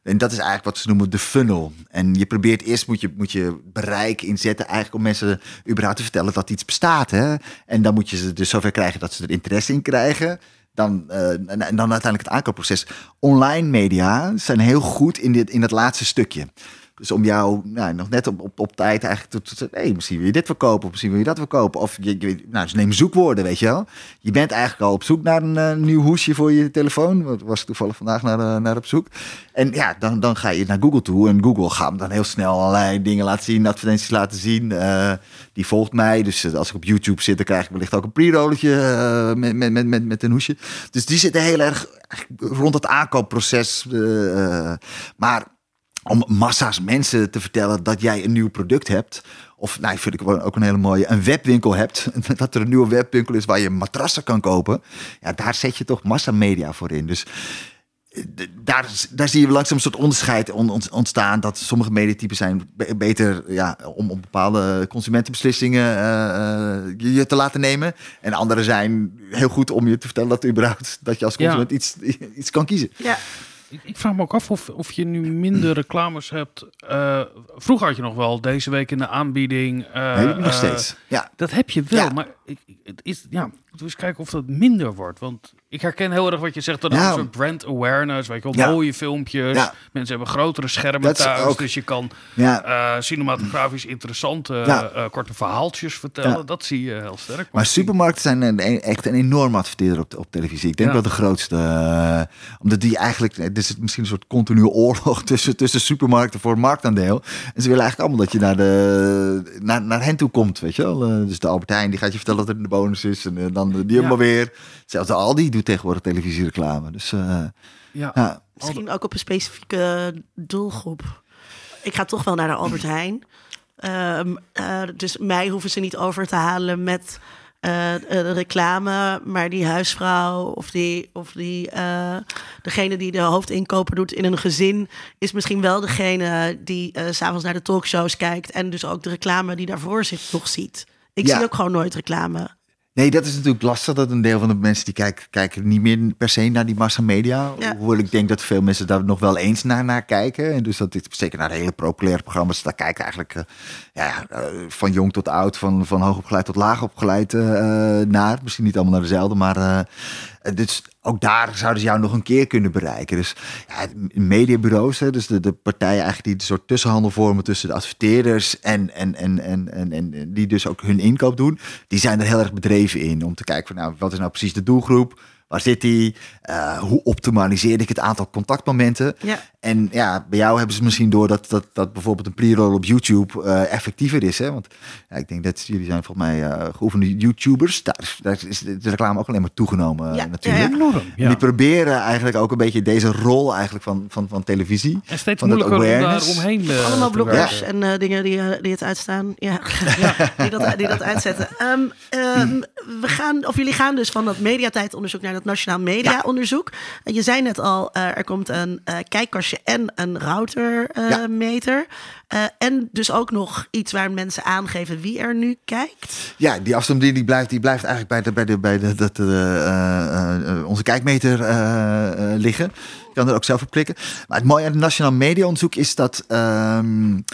En dat is eigenlijk wat ze noemen de funnel. En je probeert eerst moet je, moet je bereik inzetten, eigenlijk om mensen überhaupt te vertellen dat iets bestaat. Hè? En dan moet je ze dus zover krijgen dat ze er interesse in krijgen. Dan, en, en, dan uiteindelijk het aankoopproces. Online media zijn heel goed in, dit, in dat laatste stukje. Dus om jou nou, nog net op, op, tijd eigenlijk te zeggen, misschien wil je dit verkopen, of misschien wil je dat verkopen. Of je, je nou, neem zoekwoorden, weet je wel. Je bent eigenlijk al op zoek naar een uh, nieuw hoesje voor je telefoon. Dat was toevallig vandaag naar, uh, naar op zoek. En ja, dan, dan ga je naar Google toe. En Google gaat dan heel snel allerlei dingen laten zien, advertenties laten zien. Uh, die volgt mij. Dus als ik op YouTube zit, dan krijg ik wellicht ook een pre-rolletje met, met, met, met, met een hoesje. Dus die zitten heel erg rond het aankoopproces. maar om massa's mensen te vertellen dat jij een nieuw product hebt. Of, nou, vind ik ook een hele mooie, een webwinkel hebt. Dat er een nieuwe webwinkel is waar je matrassen kan kopen. Ja, daar zet je toch massamedia voor in. Dus daar, daar zie je langzaam een soort onderscheid ontstaan. Dat sommige mediatypen zijn beter ja, om, om bepaalde consumentenbeslissingen uh, je te laten nemen. En andere zijn heel goed om je te vertellen dat, überhaupt, dat je als consument ja. iets, iets kan kiezen. Ja. Ik, ik, vraag me ook af of, of je nu minder reclames hebt. Uh, vroeger had je nog wel deze week in de aanbieding. Uh, nee, nog steeds. Ja. Dat heb je wel, ja. maar het is, ja, moeten we eens kijken of dat minder wordt. Want ik herken heel erg wat je zegt. Dat een soort brand awareness, weet je wel, ja. mooie filmpjes. Ja. Mensen hebben grotere schermen dat thuis, ook, dus je kan ja. uh, cinematografisch interessante uh, korte verhaaltjes vertellen. Dat zie je heel sterk. Maar, maar supermarkten zijn een, echt een enorm adverteerder op, op televisie. Ik denk wel de grootste. Uh, omdat die eigenlijk, het is misschien een soort continue oorlog tussen, tussen supermarkten voor marktaandeel. En ze willen eigenlijk allemaal dat je naar, de, naar, naar hen toe komt, weet je wel. dus de Albert Heijn, die gaat je vertellen dat er een bonus is. En dan de Jumbo weer. Zelfs de Aldi doet tegenwoordig televisiereclame. Dus uh, ja. ja. Misschien ook op een specifieke doelgroep. Ik ga toch wel naar de Albert Heijn. Um, uh, dus mij hoeven ze niet over te halen met uh, de reclame, maar die huisvrouw of die, of die degene die de hoofdinkoper doet in een gezin, is misschien wel degene die s s'avonds naar de talkshows kijkt en dus ook de reclame die daarvoor zit nog ziet. Ik ja. zie ook gewoon nooit reclame. Nee, dat is natuurlijk lastig. Dat een deel van de mensen die kijken, kijken niet meer per se naar die massamedia. Ja. Hoewel ik denk dat veel mensen daar nog wel eens naar, naar kijken. En dus dat dit zeker naar de hele populaire programma's. Daar kijkt eigenlijk uh, ja, uh, van jong tot oud, van, van hoog opgeleid tot laag opgeleid uh, naar. Misschien niet allemaal naar dezelfde, maar dus ook daar zouden ze jou nog een keer kunnen bereiken. Dus ja, mediabureaus, hè, dus de, de partijen eigenlijk die een soort tussenhandel vormen tussen de adverteerders en, en, en, en, en, en die dus ook hun inkoop doen, die zijn er heel erg bedreven in om te kijken van nou, wat is nou precies de doelgroep? Waar zit die? Uh, hoe optimaliseer ik het aantal contactmomenten? Ja. En ja, bij jou hebben ze misschien door dat, dat, dat bijvoorbeeld een pre-roll op YouTube uh, effectiever is. Hè? Want ja, ik denk dat jullie zijn volgens mij uh, geoefende YouTubers. Daar is, daar is de reclame ook alleen maar toegenomen ja. natuurlijk. Ja, enorm, ja. Die proberen eigenlijk ook een beetje deze rol eigenlijk van, van, van televisie. En steeds van moeilijker om daar omheen uh, Allemaal blokkers en uh, dingen die, die het uitstaan. Ja. die, dat, die dat uitzetten. Um, um, we gaan, of jullie gaan dus van dat mediatijdonderzoek naar dat Nationaal Mediaonderzoek. Ja. Je zei net al, uh, er komt een uh, kijkkastje en een routermeter. Ja. en dus ook nog iets waar mensen aangeven wie er nu kijkt. Ja, die afstand die, die, blijft, die blijft eigenlijk bij, de, bij, de, bij de, dat, onze kijkmeter liggen. Je kan er ook zelf op klikken. Maar het mooie aan het Nationaal Mediaonderzoek is dat... Um,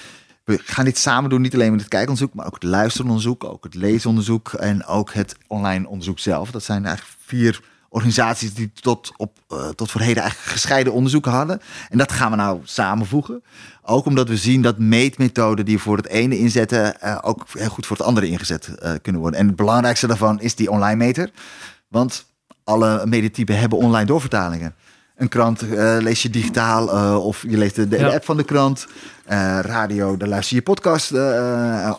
we gaan dit samen doen, niet alleen met het kijkonderzoek, maar ook het luisteronderzoek, ook het leesonderzoek en ook het online onderzoek zelf. Dat zijn eigenlijk vier organisaties die tot, op, uh, tot voor heden eigenlijk gescheiden onderzoeken hadden. En dat gaan we nou samenvoegen. Ook omdat we zien dat meetmethoden die voor het ene inzetten, uh, ook heel goed voor het andere ingezet uh, kunnen worden. En het belangrijkste daarvan is die online meter. Want alle mediatypen hebben online doorvertalingen. Een krant uh, lees je digitaal uh, of je leest de, de ja. app van de krant. Uh, radio, daar luister je podcast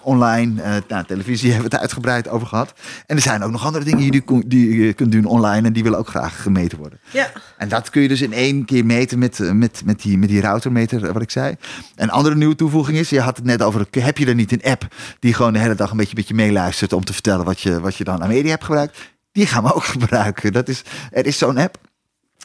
online. nou, televisie hebben we het uitgebreid over gehad. En er zijn ook nog andere dingen die je, die je kunt doen online en die willen ook graag gemeten worden. Ja. En dat kun je dus in één keer meten met, met, met, die, met die routermeter, wat ik zei. Een andere nieuwe toevoeging is, je had het net over, heb je er niet een app die gewoon de hele dag een beetje, beetje meeluistert om te vertellen wat je, wat je dan aan media hebt gebruikt? Die gaan we ook gebruiken. Dat is, er is zo'n app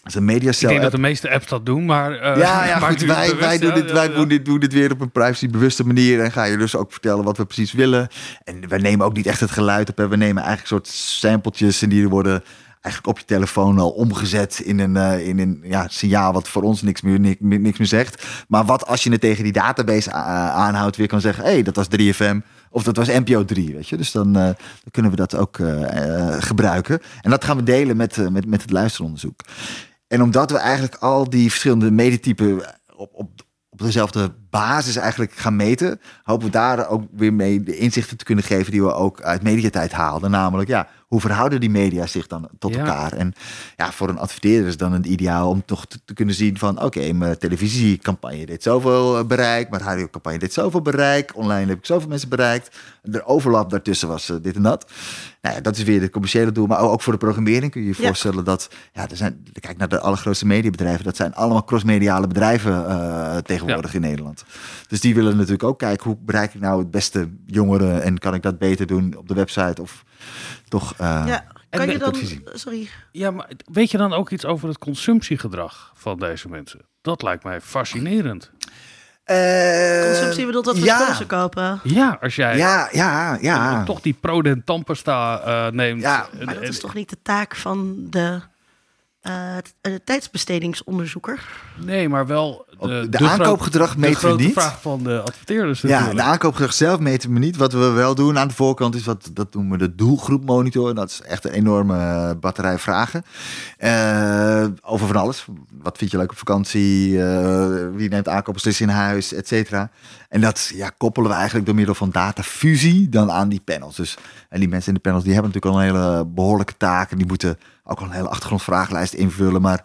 is een mediacel. Ik denk dat de meeste apps dat doen, maar... Uh, ja, ja goed, wij, wij, doen, dit, wij doen, dit, doen dit weer op een privacybewuste manier. En ga je dus ook vertellen wat we precies willen. En we nemen ook niet echt het geluid op. Hè. We nemen eigenlijk soort sampletjes en die worden eigenlijk op je telefoon al omgezet in een, eh, in een ja, signaal wat voor ons niks meer, niks, niks meer zegt. Maar wat als je het tegen die database aanhoudt, weer kan zeggen: hé, hey, dat was 3FM. Of dat was NPO 3, weet je. Dus dan, eh, dan kunnen we dat ook eh, eh, gebruiken. En dat gaan we delen met, eh, met, met het luisteronderzoek. En omdat we eigenlijk al die verschillende medietypen op, op, op dezelfde basis eigenlijk gaan meten, hopen we daar ook weer mee de inzichten te kunnen geven die we ook uit mediatijd haalden. Namelijk, ja, hoe verhouden die media zich dan tot Ja. elkaar? En ja, voor een adverteerder is dan het ideaal om toch te, te kunnen zien van, oké, mijn televisiecampagne deed zoveel eh, bereik, mijn radiocampagne deed zoveel bereik, online heb ik zoveel mensen bereikt. De overlap daartussen was eh, dit en dat. Nou ja, dat is weer het commerciële doel, maar ook voor de programmering kun je je Ja. voorstellen dat, ja, er zijn, kijk naar de allergrootste mediabedrijven, dat zijn allemaal crossmediale bedrijven eh, tegenwoordig in Nederland. Dus die willen natuurlijk ook kijken, hoe bereik ik nou het beste jongeren en kan ik dat beter doen op de website of toch... eh, Ja, kan je dan... Sorry. Ja, maar weet je dan ook iets over het consumptiegedrag van deze mensen? Dat lijkt mij fascinerend. eh, Consumptie bedoelt dat we ja. spullen ze kopen. Ja, als jij Ja, ja, ja. toch die Prodent Tampesta eh, neemt. Ja, Maar dat is toch niet de taak van de eh, eh, tijdsbestedingsonderzoeker? Nee, maar wel Op de, de groot- aankoopgedrag de meten we grote niet. vraag van de adverteerders Ja, natuurlijk. de aankoopgedrag zelf meten we niet. Wat we wel doen aan de voorkant is wat dat noemen we de doelgroepmonitor. Dat is echt een enorme eh, batterij vragen. Eh, over van alles. Wat vind je leuk op vakantie? Eh, wie neemt aankoopbeslissingen in huis? Et cetera. En dat ja, koppelen we eigenlijk door middel van datafusie dan aan die panels. Dus en die mensen in de panels die hebben natuurlijk al een hele behoorlijke taak. En die moeten ook al een hele achtergrondvragenlijst invullen. Maar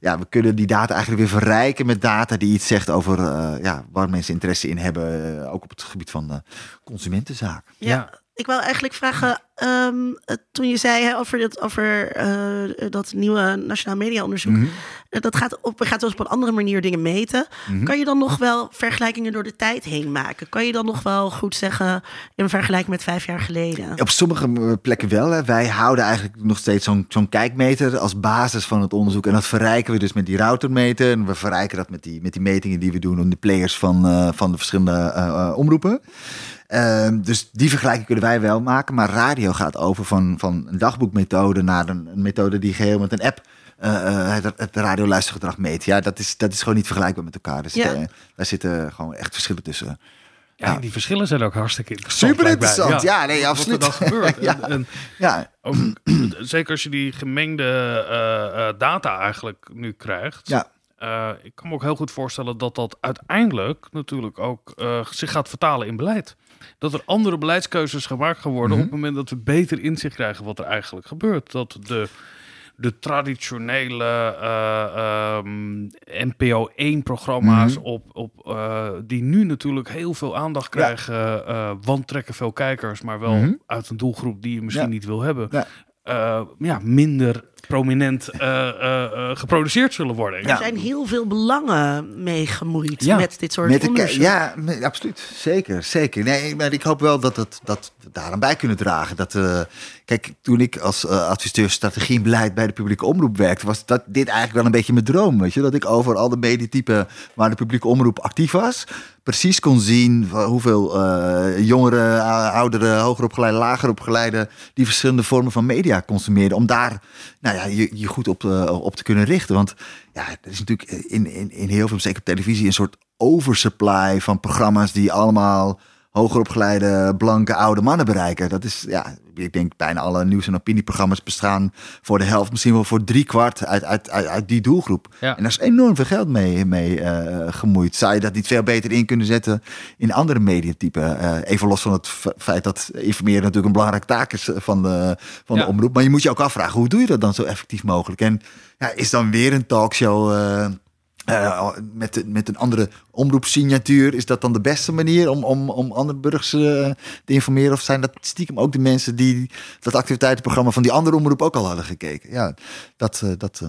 ja, we kunnen die data eigenlijk weer verrijken met data die iets zegt over eh, ja, waar mensen interesse in hebben. eh, ook op het gebied van eh, consumentenzaak. Ja. Ik wou eigenlijk vragen, ehm, eh, toen je zei hè, over, dit, over eh, dat nieuwe Nationaal Mediaonderzoek, Mhm. eh, dat gaat, op, gaat dus op een andere manier dingen meten. Mhm. Kan je dan nog wel vergelijkingen door de tijd heen maken? Kan je dan nog wel goed zeggen in vergelijking met vijf jaar geleden? Op sommige eh, plekken wel. Hè. Wij houden eigenlijk nog steeds zo'n zo'n kijkmeter als basis van het onderzoek. En dat verrijken we dus met die routermeter. En we verrijken dat met die, met die metingen die we doen om de players van, van de verschillende eh, omroepen. Ehm, dus die vergelijking kunnen wij wel maken. Maar radio gaat over van, van een dagboekmethode naar een, een methode die geheel met een app eh, eh, het, het radioluistergedrag meet. Ja, dat is, dat is gewoon niet vergelijkbaar met elkaar. Dus Ja. daar zitten gewoon echt verschillen tussen. Ja, die verschillen zijn ook hartstikke interessant. Super interessant. Ja, nee, absoluut. Wat er dan gebeurt. Ja. En, en Ja, ook, zeker als je die gemengde eh, eh, data eigenlijk nu krijgt. ja. Eh, ik kan me ook heel goed voorstellen dat dat uiteindelijk natuurlijk ook eh, zich gaat vertalen in beleid. Dat er andere beleidskeuzes gemaakt gaan worden Mhm. op het moment dat we beter inzicht krijgen wat er eigenlijk gebeurt. Dat de, de traditionele eh, ehm, NPO 1-programma's Mhm. op, op, eh, die nu natuurlijk heel veel aandacht krijgen, eh wantrekken veel kijkers, maar wel Mhm. uit een doelgroep die je misschien Ja. niet wil hebben. Ja. eh, ja, minder prominent eh, eh, eh, geproduceerd zullen worden. Ja. Er zijn heel veel belangen mee gemoeid Ja, met dit soort Met onderzoek. ja, absoluut. Zeker, zeker. Nee, maar ik hoop wel dat, het, dat we daaraan bij kunnen dragen. Dat, eh, kijk, toen ik als adviseur strategie en beleid bij de publieke omroep werkte, was dat dit eigenlijk wel een beetje mijn droom. Weet je? Dat ik over al de medietypen waar de publieke omroep actief was, precies kon zien hoeveel eh, jongeren, ouderen, hoger opgeleide, lager opgeleide, die verschillende vormen van media consumeerden. Om daar nou ja, je, je goed op, eh, op te kunnen richten. Want ja, er is natuurlijk in, in, in heel veel, zeker op televisie, een soort oversupply van programma's die allemaal hoger opgeleide, blanke, oude mannen bereiken. Dat is, ja, ik denk bijna alle nieuws- en opinieprogramma's bestaan voor de helft, misschien wel voor drie kwart uit, uit, uit, uit die doelgroep. Ja. En daar is enorm veel geld mee, mee eh, gemoeid. Zou je dat niet veel beter in kunnen zetten in andere mediatypen? Eh, even los van het feit dat informeren natuurlijk een belangrijke taak is van de, van Ja. de omroep. Maar je moet je ook afvragen, hoe doe je dat dan zo effectief mogelijk? En ja, is dan weer een talkshow... eh, eh, met, met een andere omroepsignatuur, is dat dan de beste manier om, om, om andere burgers eh, te informeren? Of zijn dat stiekem ook de mensen die dat activiteitenprogramma van die andere omroep ook al hadden gekeken? Ja, dat, eh, dat,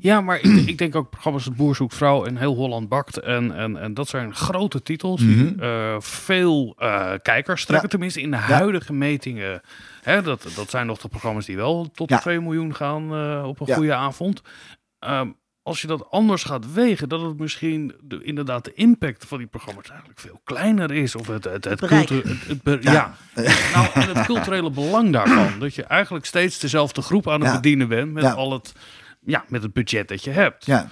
Ja, maar ik, ik denk ook programma's als Boer zoekt vrouw en Heel Holland bakt. En, en, en dat zijn grote titels die eh, veel kijkers trekken. Ja. Tenminste in de huidige metingen. Hè, dat, dat zijn nog de programma's die wel tot Ja. de 2 miljoen gaan op een goede avond. Ehm, als je dat anders gaat wegen, dat het misschien de, inderdaad de impact van die programma's eigenlijk veel kleiner is. Of het, het, het, cultu- het, ja. Nou, en het culturele belang daarvan. Dat je eigenlijk steeds dezelfde groep aan het Ja. bedienen bent met Ja. al het, ja, met het budget dat je hebt. Ja.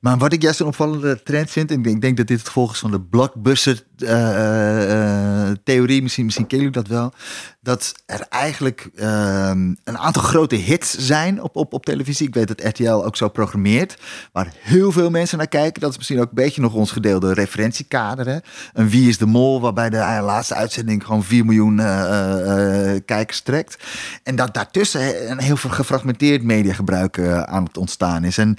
Maar wat ik juist een opvallende trend vind, en ik denk, dat dit het gevolg is van de blockbuster eh, eh, theorie, misschien, misschien jullie dat wel, dat er eigenlijk ehm, een aantal grote hits zijn op, op, op televisie. Ik weet dat RTL ook zo programmeert, waar heel veel mensen naar kijken. Dat is misschien ook een beetje nog ons gedeelde referentiekader. Hè? Een Wie is de Mol, waarbij de eh, laatste uitzending gewoon 4 miljoen kijkers trekt. En dat daartussen een heel veel gefragmenteerd mediagebruik aan het ontstaan is. En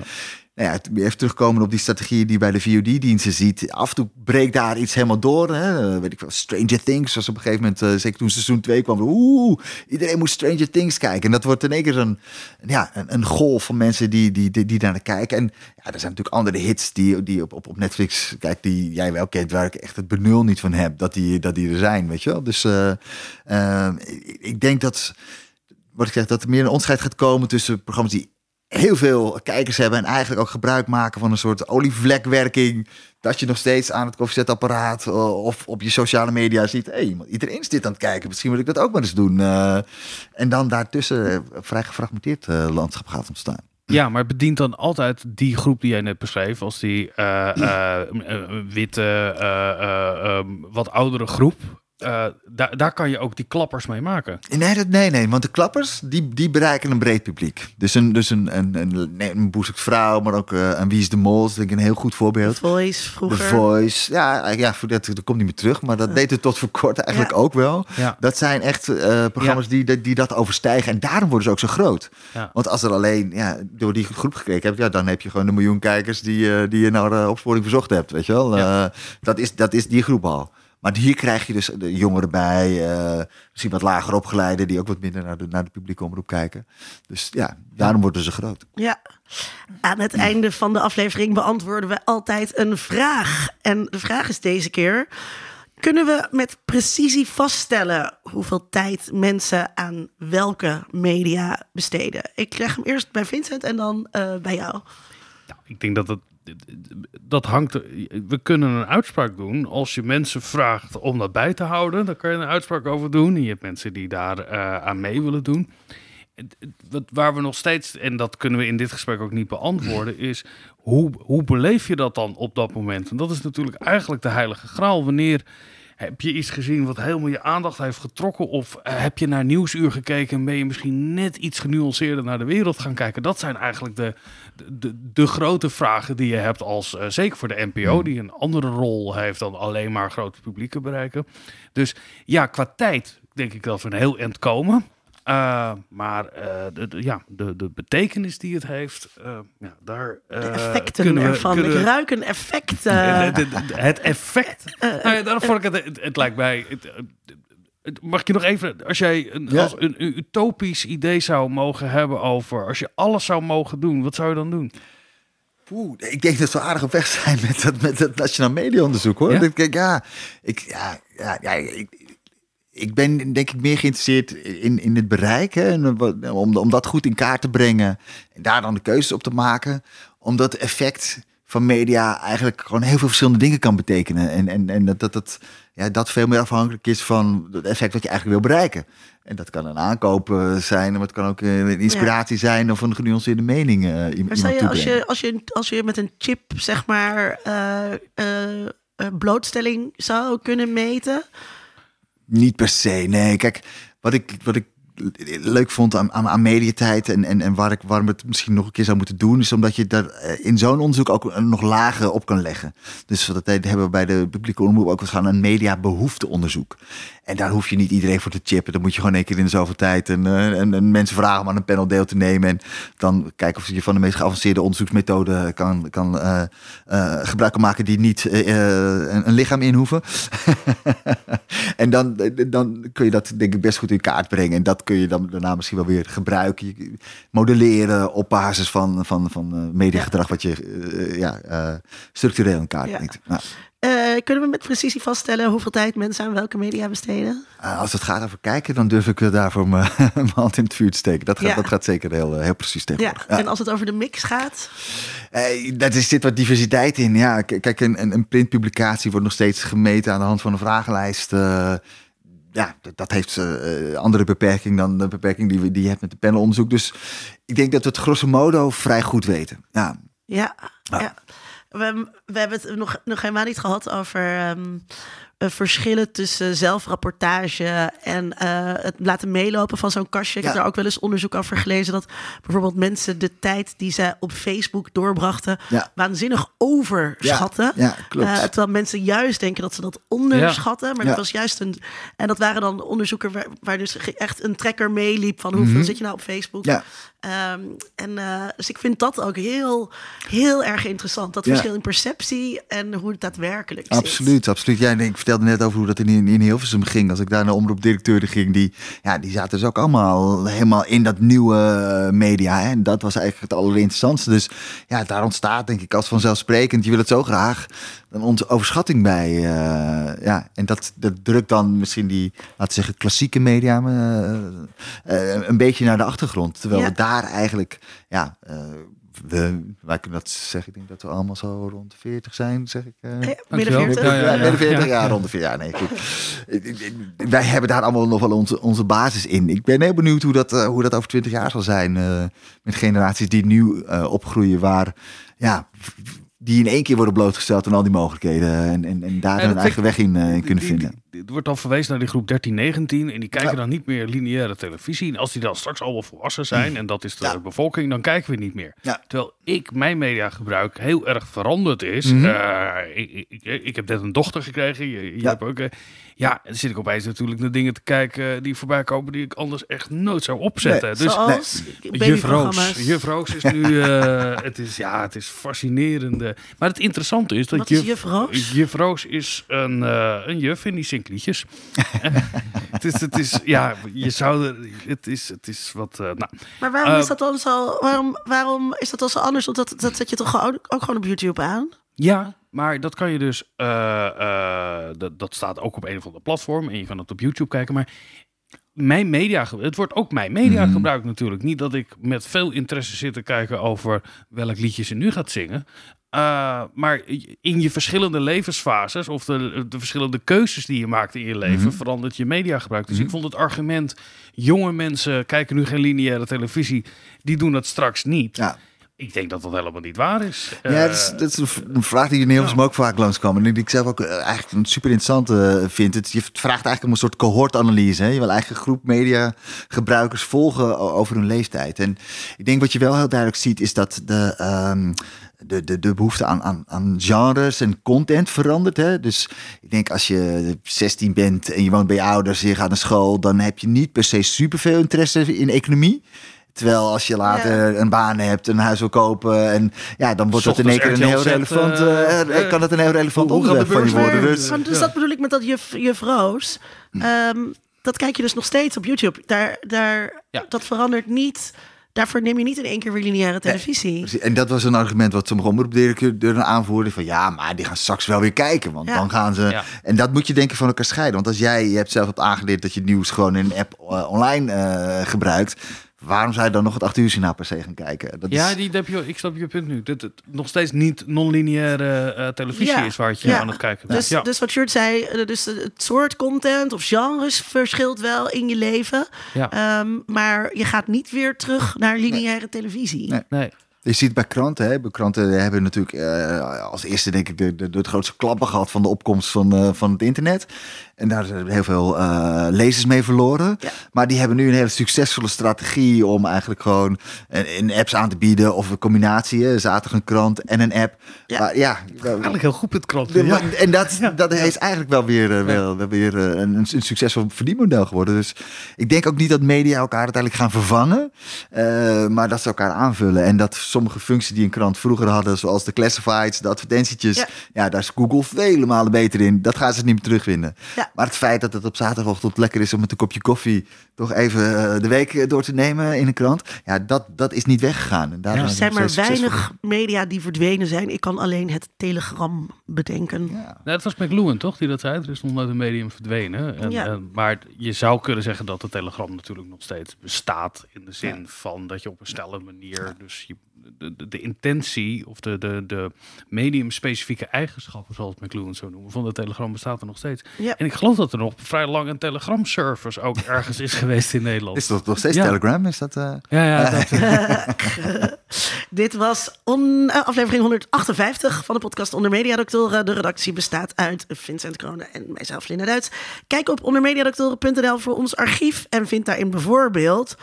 nou ja, even terugkomen op die strategie die je bij de VOD-diensten ziet. Af en toe breekt daar iets helemaal door. Hè? Eh, Weet ik wel, Stranger Things was op een gegeven moment, eh, zeker toen seizoen 2 kwam, oeh, iedereen moet Stranger Things kijken. En dat wordt in één keer een, ja, een, een golf van mensen die, die, die, daar naar kijken. En ja, er zijn natuurlijk andere hits die, die op, op, op Netflix, kijk, die jij wel kent, waar ik echt het benul niet van heb, dat die, dat die er zijn, weet je wel. Dus eh, ik, ik denk dat, wat ik zeg, dat er meer een onderscheid gaat komen tussen programma's die heel veel kijkers hebben en eigenlijk ook gebruik maken van een soort olievlekwerking. Dat je nog steeds aan het koffiezetapparaat eh, of op je sociale media ziet. Hey, iedereen is dit aan het kijken. Misschien moet ik dat ook maar eens doen. Eh, en dan daartussen eh, een vrij gefragmenteerd landschap gaat ontstaan. Ja, maar het bedient dan altijd die groep die jij net beschreef, als die witte, wat oudere groep. Eh, daar, daar kan je ook die klappers mee maken. Nee, dat, nee, nee, want de klappers die, die bereiken een breed publiek. Dus een, dus een, een, een, een Boezek vrouw, maar ook eh, een Wie is de Mol, is denk ik een heel goed voorbeeld. Voice The vroeger. Voice, ja, ja voor dat, dat komt niet meer terug, maar dat deed het tot voor kort eigenlijk Ja. ook wel. Ja. Dat zijn echt eh, programma's die, die, die dat overstijgen en daarom worden ze ook zo groot. Ja. Want als er alleen ja, door die groep gekeken hebt, ja, dan heb je gewoon een miljoen kijkers die, eh, die je naar de opsporing verzocht hebt, weet je wel. Ja. Eh, dat, is, dat is die groep al. Maar hier krijg je dus de jongeren bij, eh, misschien wat lager opgeleiden die ook wat minder naar de, naar de publieke omroep kijken. Dus ja, daarom worden ze groot. Ja. Aan het einde van de aflevering beantwoorden we altijd een vraag. En de vraag is deze keer: kunnen we met precisie vaststellen hoeveel tijd mensen aan welke media besteden? Ik leg hem eerst bij Vincent en dan eh, bij jou. Ik denk dat het. Dat hangt. We kunnen een uitspraak doen. Als je mensen vraagt om dat bij te houden, dan kan je een uitspraak over doen. En je hebt mensen die daar eh, aan mee willen doen. Wat, waar we nog steeds, en dat kunnen we in dit gesprek ook niet beantwoorden, is hoe, hoe beleef je dat dan op dat moment? En dat is natuurlijk eigenlijk de heilige graal. Wanneer heb je iets gezien wat helemaal je aandacht heeft getrokken? Of eh, heb je naar Nieuwsuur gekeken en ben je misschien net iets genuanceerder naar de wereld gaan kijken? Dat zijn eigenlijk de, de, de, grote vragen die je hebt als, eh, zeker voor de NPO, die een andere rol heeft dan alleen maar grote publieken bereiken. Dus ja, qua tijd denk ik dat we een heel eind komen. Uh, maar uh, de, de, ja, de, de betekenis die het heeft, uh, ja, daar. De effecten we, ervan. Ik ruik een effect. De, de, het effect. nou ja, daarom vond ik het, het, het lijkt mij. Het, mag ik je nog even, als jij een, Ja. als een, een utopisch idee zou mogen hebben over, als je alles zou mogen doen, wat zou je dan doen? Poeh, ik denk dat we aardig op weg zijn met dat, met dat nationaal mediaonderzoek hoor. Ja? Ik denk, ja, ik, ja, ja, ja, ik, ik ben denk ik meer geïnteresseerd in, in het bereik. Hè, en wat- om, om dat goed in kaart te brengen. En daar dan de keuzes op te maken. Omdat het effect van media eigenlijk gewoon heel veel verschillende dingen kan betekenen. En, en, en dat, dat, dat, ja, dat veel meer afhankelijk is van het effect wat je eigenlijk wil bereiken. En dat kan een aankoop eh, zijn, maar het kan ook eh, een inspiratie zijn of een genuanceerde mening. eh, Maar je als, je, als, je, als je met een chip, zeg maar, blootstelling zou kunnen meten? Niet per se, nee. Kijk, wat ik, wat ik leuk vond aan, aan, aan mediatijd en, en, en waar ik, waarom het misschien nog een keer zou moeten doen, is omdat je daar eh, in zo'n onderzoek ook nog lagen op kan leggen. Dus dat hebben we bij de publieke omroep ook gaan een mediabehoefteonderzoek. En daar hoef je niet iedereen voor te chippen. Dan moet je gewoon één keer in de zoveel tijd en, eh, en, en mensen vragen om aan een panel deel te nemen. En dan kijken of je van de meest geavanceerde onderzoeksmethode kan, kan eh, eh, gebruik kan maken die niet een, een lichaam inhoeven. en dan, dan kun je dat denk ik best goed in kaart brengen. En dat kun je dan daarna misschien wel weer gebruiken. Modelleren op basis van, van, van mediagedrag wat je ja, structureel in kaart Ja. brengt. Nou, kunnen we met precisie vaststellen hoeveel tijd mensen aan welke media besteden? Uh, als het gaat over kijken, dan durf ik daarvoor mijn hand in het vuur te steken. Dat gaat, Ja. dat gaat zeker heel, heel precies Ja. tegenwoordig. En als het over de mix gaat? Eh, dat is, zit wat diversiteit in. Ja, kijk, een, een, een printpublicatie wordt nog steeds gemeten aan de hand van een vragenlijst. eh, ja, dat, heeft eh, andere beperking dan de beperking die, we, die je hebt met de panelonderzoek. Dus ik denk dat we het grosso modo vrij goed weten. Ja, Ja. Ja. We, we hebben het nog, nog helemaal niet gehad over ehm, eh, verschillen tussen zelfrapportage en eh, het laten meelopen van zo'n kastje. Ik heb daar ook wel eens onderzoek over gelezen dat bijvoorbeeld mensen de tijd die zij op Facebook doorbrachten waanzinnig overschatten. Ja, klopt. Eh, terwijl mensen juist denken dat ze dat onderschatten. Maar dat was juist een. En dat waren dan onderzoeken waar, waar dus echt een trekker meeliep van hoeveel zit je nou op Facebook. Mhm. Ja. Ehm, en eh, dus ik vind dat ook heel, heel erg interessant. Dat Ja. verschil in perceptie en hoe het daadwerkelijk zit. Absoluut, absoluut. En ik vertelde net over hoe dat in, in Hilversum ging. Als ik daar naar omroepdirecteuren ging, die, ja, die zaten dus ook allemaal helemaal in dat nieuwe eh, media. Hè? En dat was eigenlijk het allerinteressantste. Dus ja, daar ontstaat denk ik als vanzelfsprekend, je wil het zo graag, dan onze overschatting bij. eh, ja, en dat, dat drukt dan misschien die, laten we zeggen, klassieke media eh, een beetje naar de achtergrond. Terwijl Ja. we daar eigenlijk, ja... we, wij kunnen dat zeggen, ik denk dat we allemaal zo rond de 40 zijn, zeg ik. eh. Eh, midden Dankjewel. 40. Ja, ja, Ja, ja. midden 40 Ja. jaar, rond de 40 jaar. Nee, goed. Wij hebben daar allemaal nog wel onze, onze basis in. Ik ben heel benieuwd hoe dat, eh, hoe dat over 20 jaar zal zijn. eh, met generaties die nu eh, opgroeien, waar ja, die in één keer worden blootgesteld aan al die mogelijkheden. En, en, en daar Ja, hun eigen weg in, eh, in kunnen Die- vinden. Er wordt dan verwezen naar die groep 13, 19 en die kijken Ja. dan niet meer lineaire televisie. En als die dan straks allemaal volwassen zijn en dat is de Ja. bevolking, dan kijken we niet meer. Ja. Terwijl ik, mijn mediagebruik heel erg veranderd is. Mhm. Eh, ik, ik, ik heb net een dochter gekregen. Je, je Ja. hebt ook, eh, ja, dan zit ik opeens natuurlijk naar dingen te kijken die voorbij komen die ik anders echt nooit zou opzetten. Nee, dus Zoals Juf. Roos. Juf Roos is nu, eh, het is, ja, het is fascinerende. Maar het interessante is dat Wat is Juf Roos? Juf Roos is een, eh, een juf en die zingt liedjes. het is, het is, ja, je zou, er- het is, het is wat, eh, nou, Maar waarom Eh, is dat dan zo? Waarom, waarom is dat dan zo anders? Want dat, dat zet je toch ook gewoon op YouTube aan? Ja, maar dat kan je dus. eh, eh, dat, dat staat ook op een of andere platform en je kan het op YouTube kijken. Maar mijn media, het wordt ook mijn media Mhm. gebruikt natuurlijk. Niet dat ik met veel interesse zit te kijken over welk liedje ze nu gaat zingen. Uh, maar in je verschillende levensfases of de, de verschillende keuzes die je maakt in je leven, Mhm. verandert je mediagebruik. Dus ik vond het argument: jonge mensen kijken nu geen lineaire televisie, die doen dat straks niet. Ja. Ik denk dat dat helemaal niet waar is. Ja, Uh, dat is, dat is een vraag die in Hilversum ook vaak langskomt. En die ik zelf ook eh, eigenlijk een super interessant eh, vind. Het, je vraagt eigenlijk om een soort cohortanalyse. Hè? Je wil eigen groep mediagebruikers volgen o- over hun leeftijd. En ik denk wat je wel heel duidelijk ziet is dat de... ehm, de, de, de behoefte aan, aan, aan genres en content verandert. Hè? Dus ik denk als je 16 bent en je woont bij je ouders, je gaat naar school, dan heb je niet per se superveel interesse in economie. Terwijl als je later een baan hebt, een huis wil kopen en ja, dan wordt dat in één keer een heel relevant, eh, kan dat een heel relevant onderwerp van je worden. Dus, dus dat bedoel ik met dat juf, juf Roos. Ehm, dat kijk je dus nog steeds op YouTube. Daar, daar, Ja. Dat verandert niet. Daarvoor neem je niet in één keer weer lineaire televisie. En dat was een argument wat sommige omroepdirecteuren aanvoerden. Van ja, maar die gaan straks wel weer kijken. Want Ja. dan gaan ze. Ja. En dat moet je denken van elkaar scheiden. Want als jij, je hebt zelf op aangeleerd dat je nieuws gewoon in een app online eh, gebruikt. Waarom zou je dan nog het 8 uur signaal per se gaan kijken? Dat Ja, is, die, heb je, ik snap je punt nu. Dat het nog steeds niet non-lineaire eh, televisie Ja, is waar je ja. aan het kijken bent. Dus, ja. dus wat Sjoerd zei, eh, dus het soort content of genres verschilt wel in je leven. ja. Ehm, maar je gaat niet weer terug naar lineaire televisie. Nee. nee. Je ziet bij kranten, hè, bij kranten hebben natuurlijk eh, als eerste denk ik de, de, de, het grootste klappen gehad van de opkomst van, eh, van het internet. En daar zijn heel veel eh, lezers mee verloren. Ja. Maar die hebben nu een hele succesvolle strategie om eigenlijk gewoon een, een apps aan te bieden of een combinatie, zaterdag een krant en een app. Ja. Maar ja, Eigenlijk heel goed met kranten. Ja. En dat, dat is eigenlijk wel weer, eh, wel, wel weer eh, een, een succesvol verdienmodel geworden. Dus ik denk ook niet dat media elkaar uiteindelijk gaan vervangen. eh, maar dat ze elkaar aanvullen. En dat sommige functies die een krant vroeger hadden, zoals de classifieds, de advertentietjes. Ja. Ja, daar is Google vele malen beter in. Dat gaan ze niet meer terugvinden. Ja. Maar het feit dat het op zaterdagochtend lekker is om met een kopje koffie toch even eh, de week eh, door te nemen in een krant. Ja, dat, dat is niet weggegaan. En Er zijn het maar weinig media die verdwenen zijn. Ik kan alleen het telegram bedenken. Ja. Nee, het was McLuhan, toch, die dat zei? Er is nog nooit een medium verdwenen. En, Ja. en- maar je zou kunnen zeggen dat de Telegram natuurlijk nog steeds bestaat. In de zin van dat je op een snelle manier... Dus je, de, de, de intentie of de, de, de medium-specifieke eigenschappen, zoals McLuhan zo noemen, van de Telegram bestaat er nog steeds. Ja. En ik geloof dat er nog vrij lang een Telegram-service ook ergens is geweest in Nederland. Is dat nog steeds Ja. Telegram? Is dat, eh, Ja, ja, dat, Dit was on, eh, aflevering 158 van de podcast Onder Mediadoktoren. De redactie bestaat uit Vincent Kronen en mijzelf, Linda Duits. Kijk op ondermediadoktoren.nl voor ons archief en vind daarin bijvoorbeeld...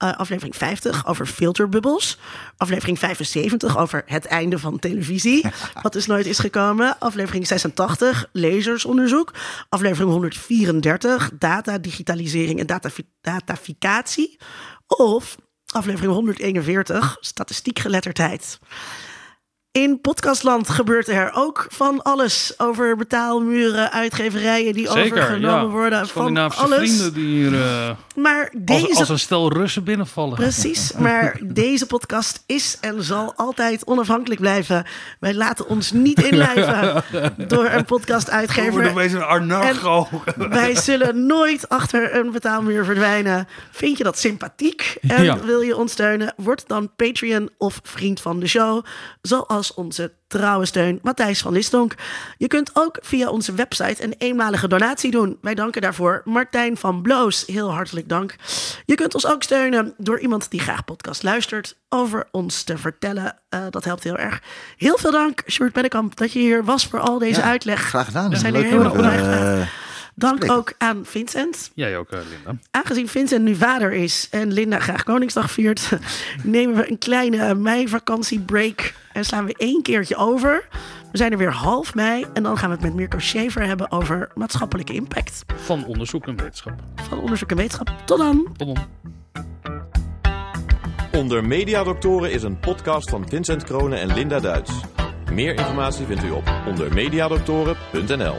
eh, aflevering 50 over filterbubbels. Aflevering 75 over het einde van televisie. Wat dus nooit is gekomen. Aflevering 86 lezersonderzoek. Aflevering 134 data, digitalisering en datafi- dataficatie. Of aflevering 141 statistiekgeletterdheid. In podcastland gebeurt er ook van alles over betaalmuren, uitgeverijen die zeker, overgenomen ja. worden. Van alles. vrienden die hier eh, Maar deze als een stel Russen binnenvallen. Precies, maar deze podcast is en zal altijd onafhankelijk blijven. Wij laten ons niet inlijven door een podcast-uitgever. opeens een anarcho. Wij zullen nooit achter een betaalmuur verdwijnen. Vind je dat sympathiek en Ja. wil je ons steunen? Word dan Patreon of vriend van de show. Zoals onze trouwe steun Matthijs van Lisdonk. Je kunt ook via onze website een eenmalige donatie doen. Wij danken daarvoor Martijn van Bloos. Heel hartelijk dank. Je kunt ons ook steunen door iemand die graag podcast luistert over ons te vertellen. Eh, dat helpt heel erg. Heel veel dank, Sjoerd Bennekamp, dat je hier was voor al deze Ja, uitleg. Graag gedaan. We zijn er heel erg eh. Dank spreken. ook aan Vincent. Jij ook, eh, Linda. Aangezien Vincent nu vader is en Linda graag Koningsdag viert, nemen we een kleine mei-vakantiebreak en slaan we één keertje over. We zijn er weer half mei en dan gaan we het met Mirko Schaefer hebben over maatschappelijke impact Van onderzoek en wetenschap. van onderzoek en wetenschap. Tot dan! Tot dan. Onder Mediadoktoren is een podcast van Vincent Kronen en Linda Duits. Meer informatie vindt u op ondermediadoktoren.nl.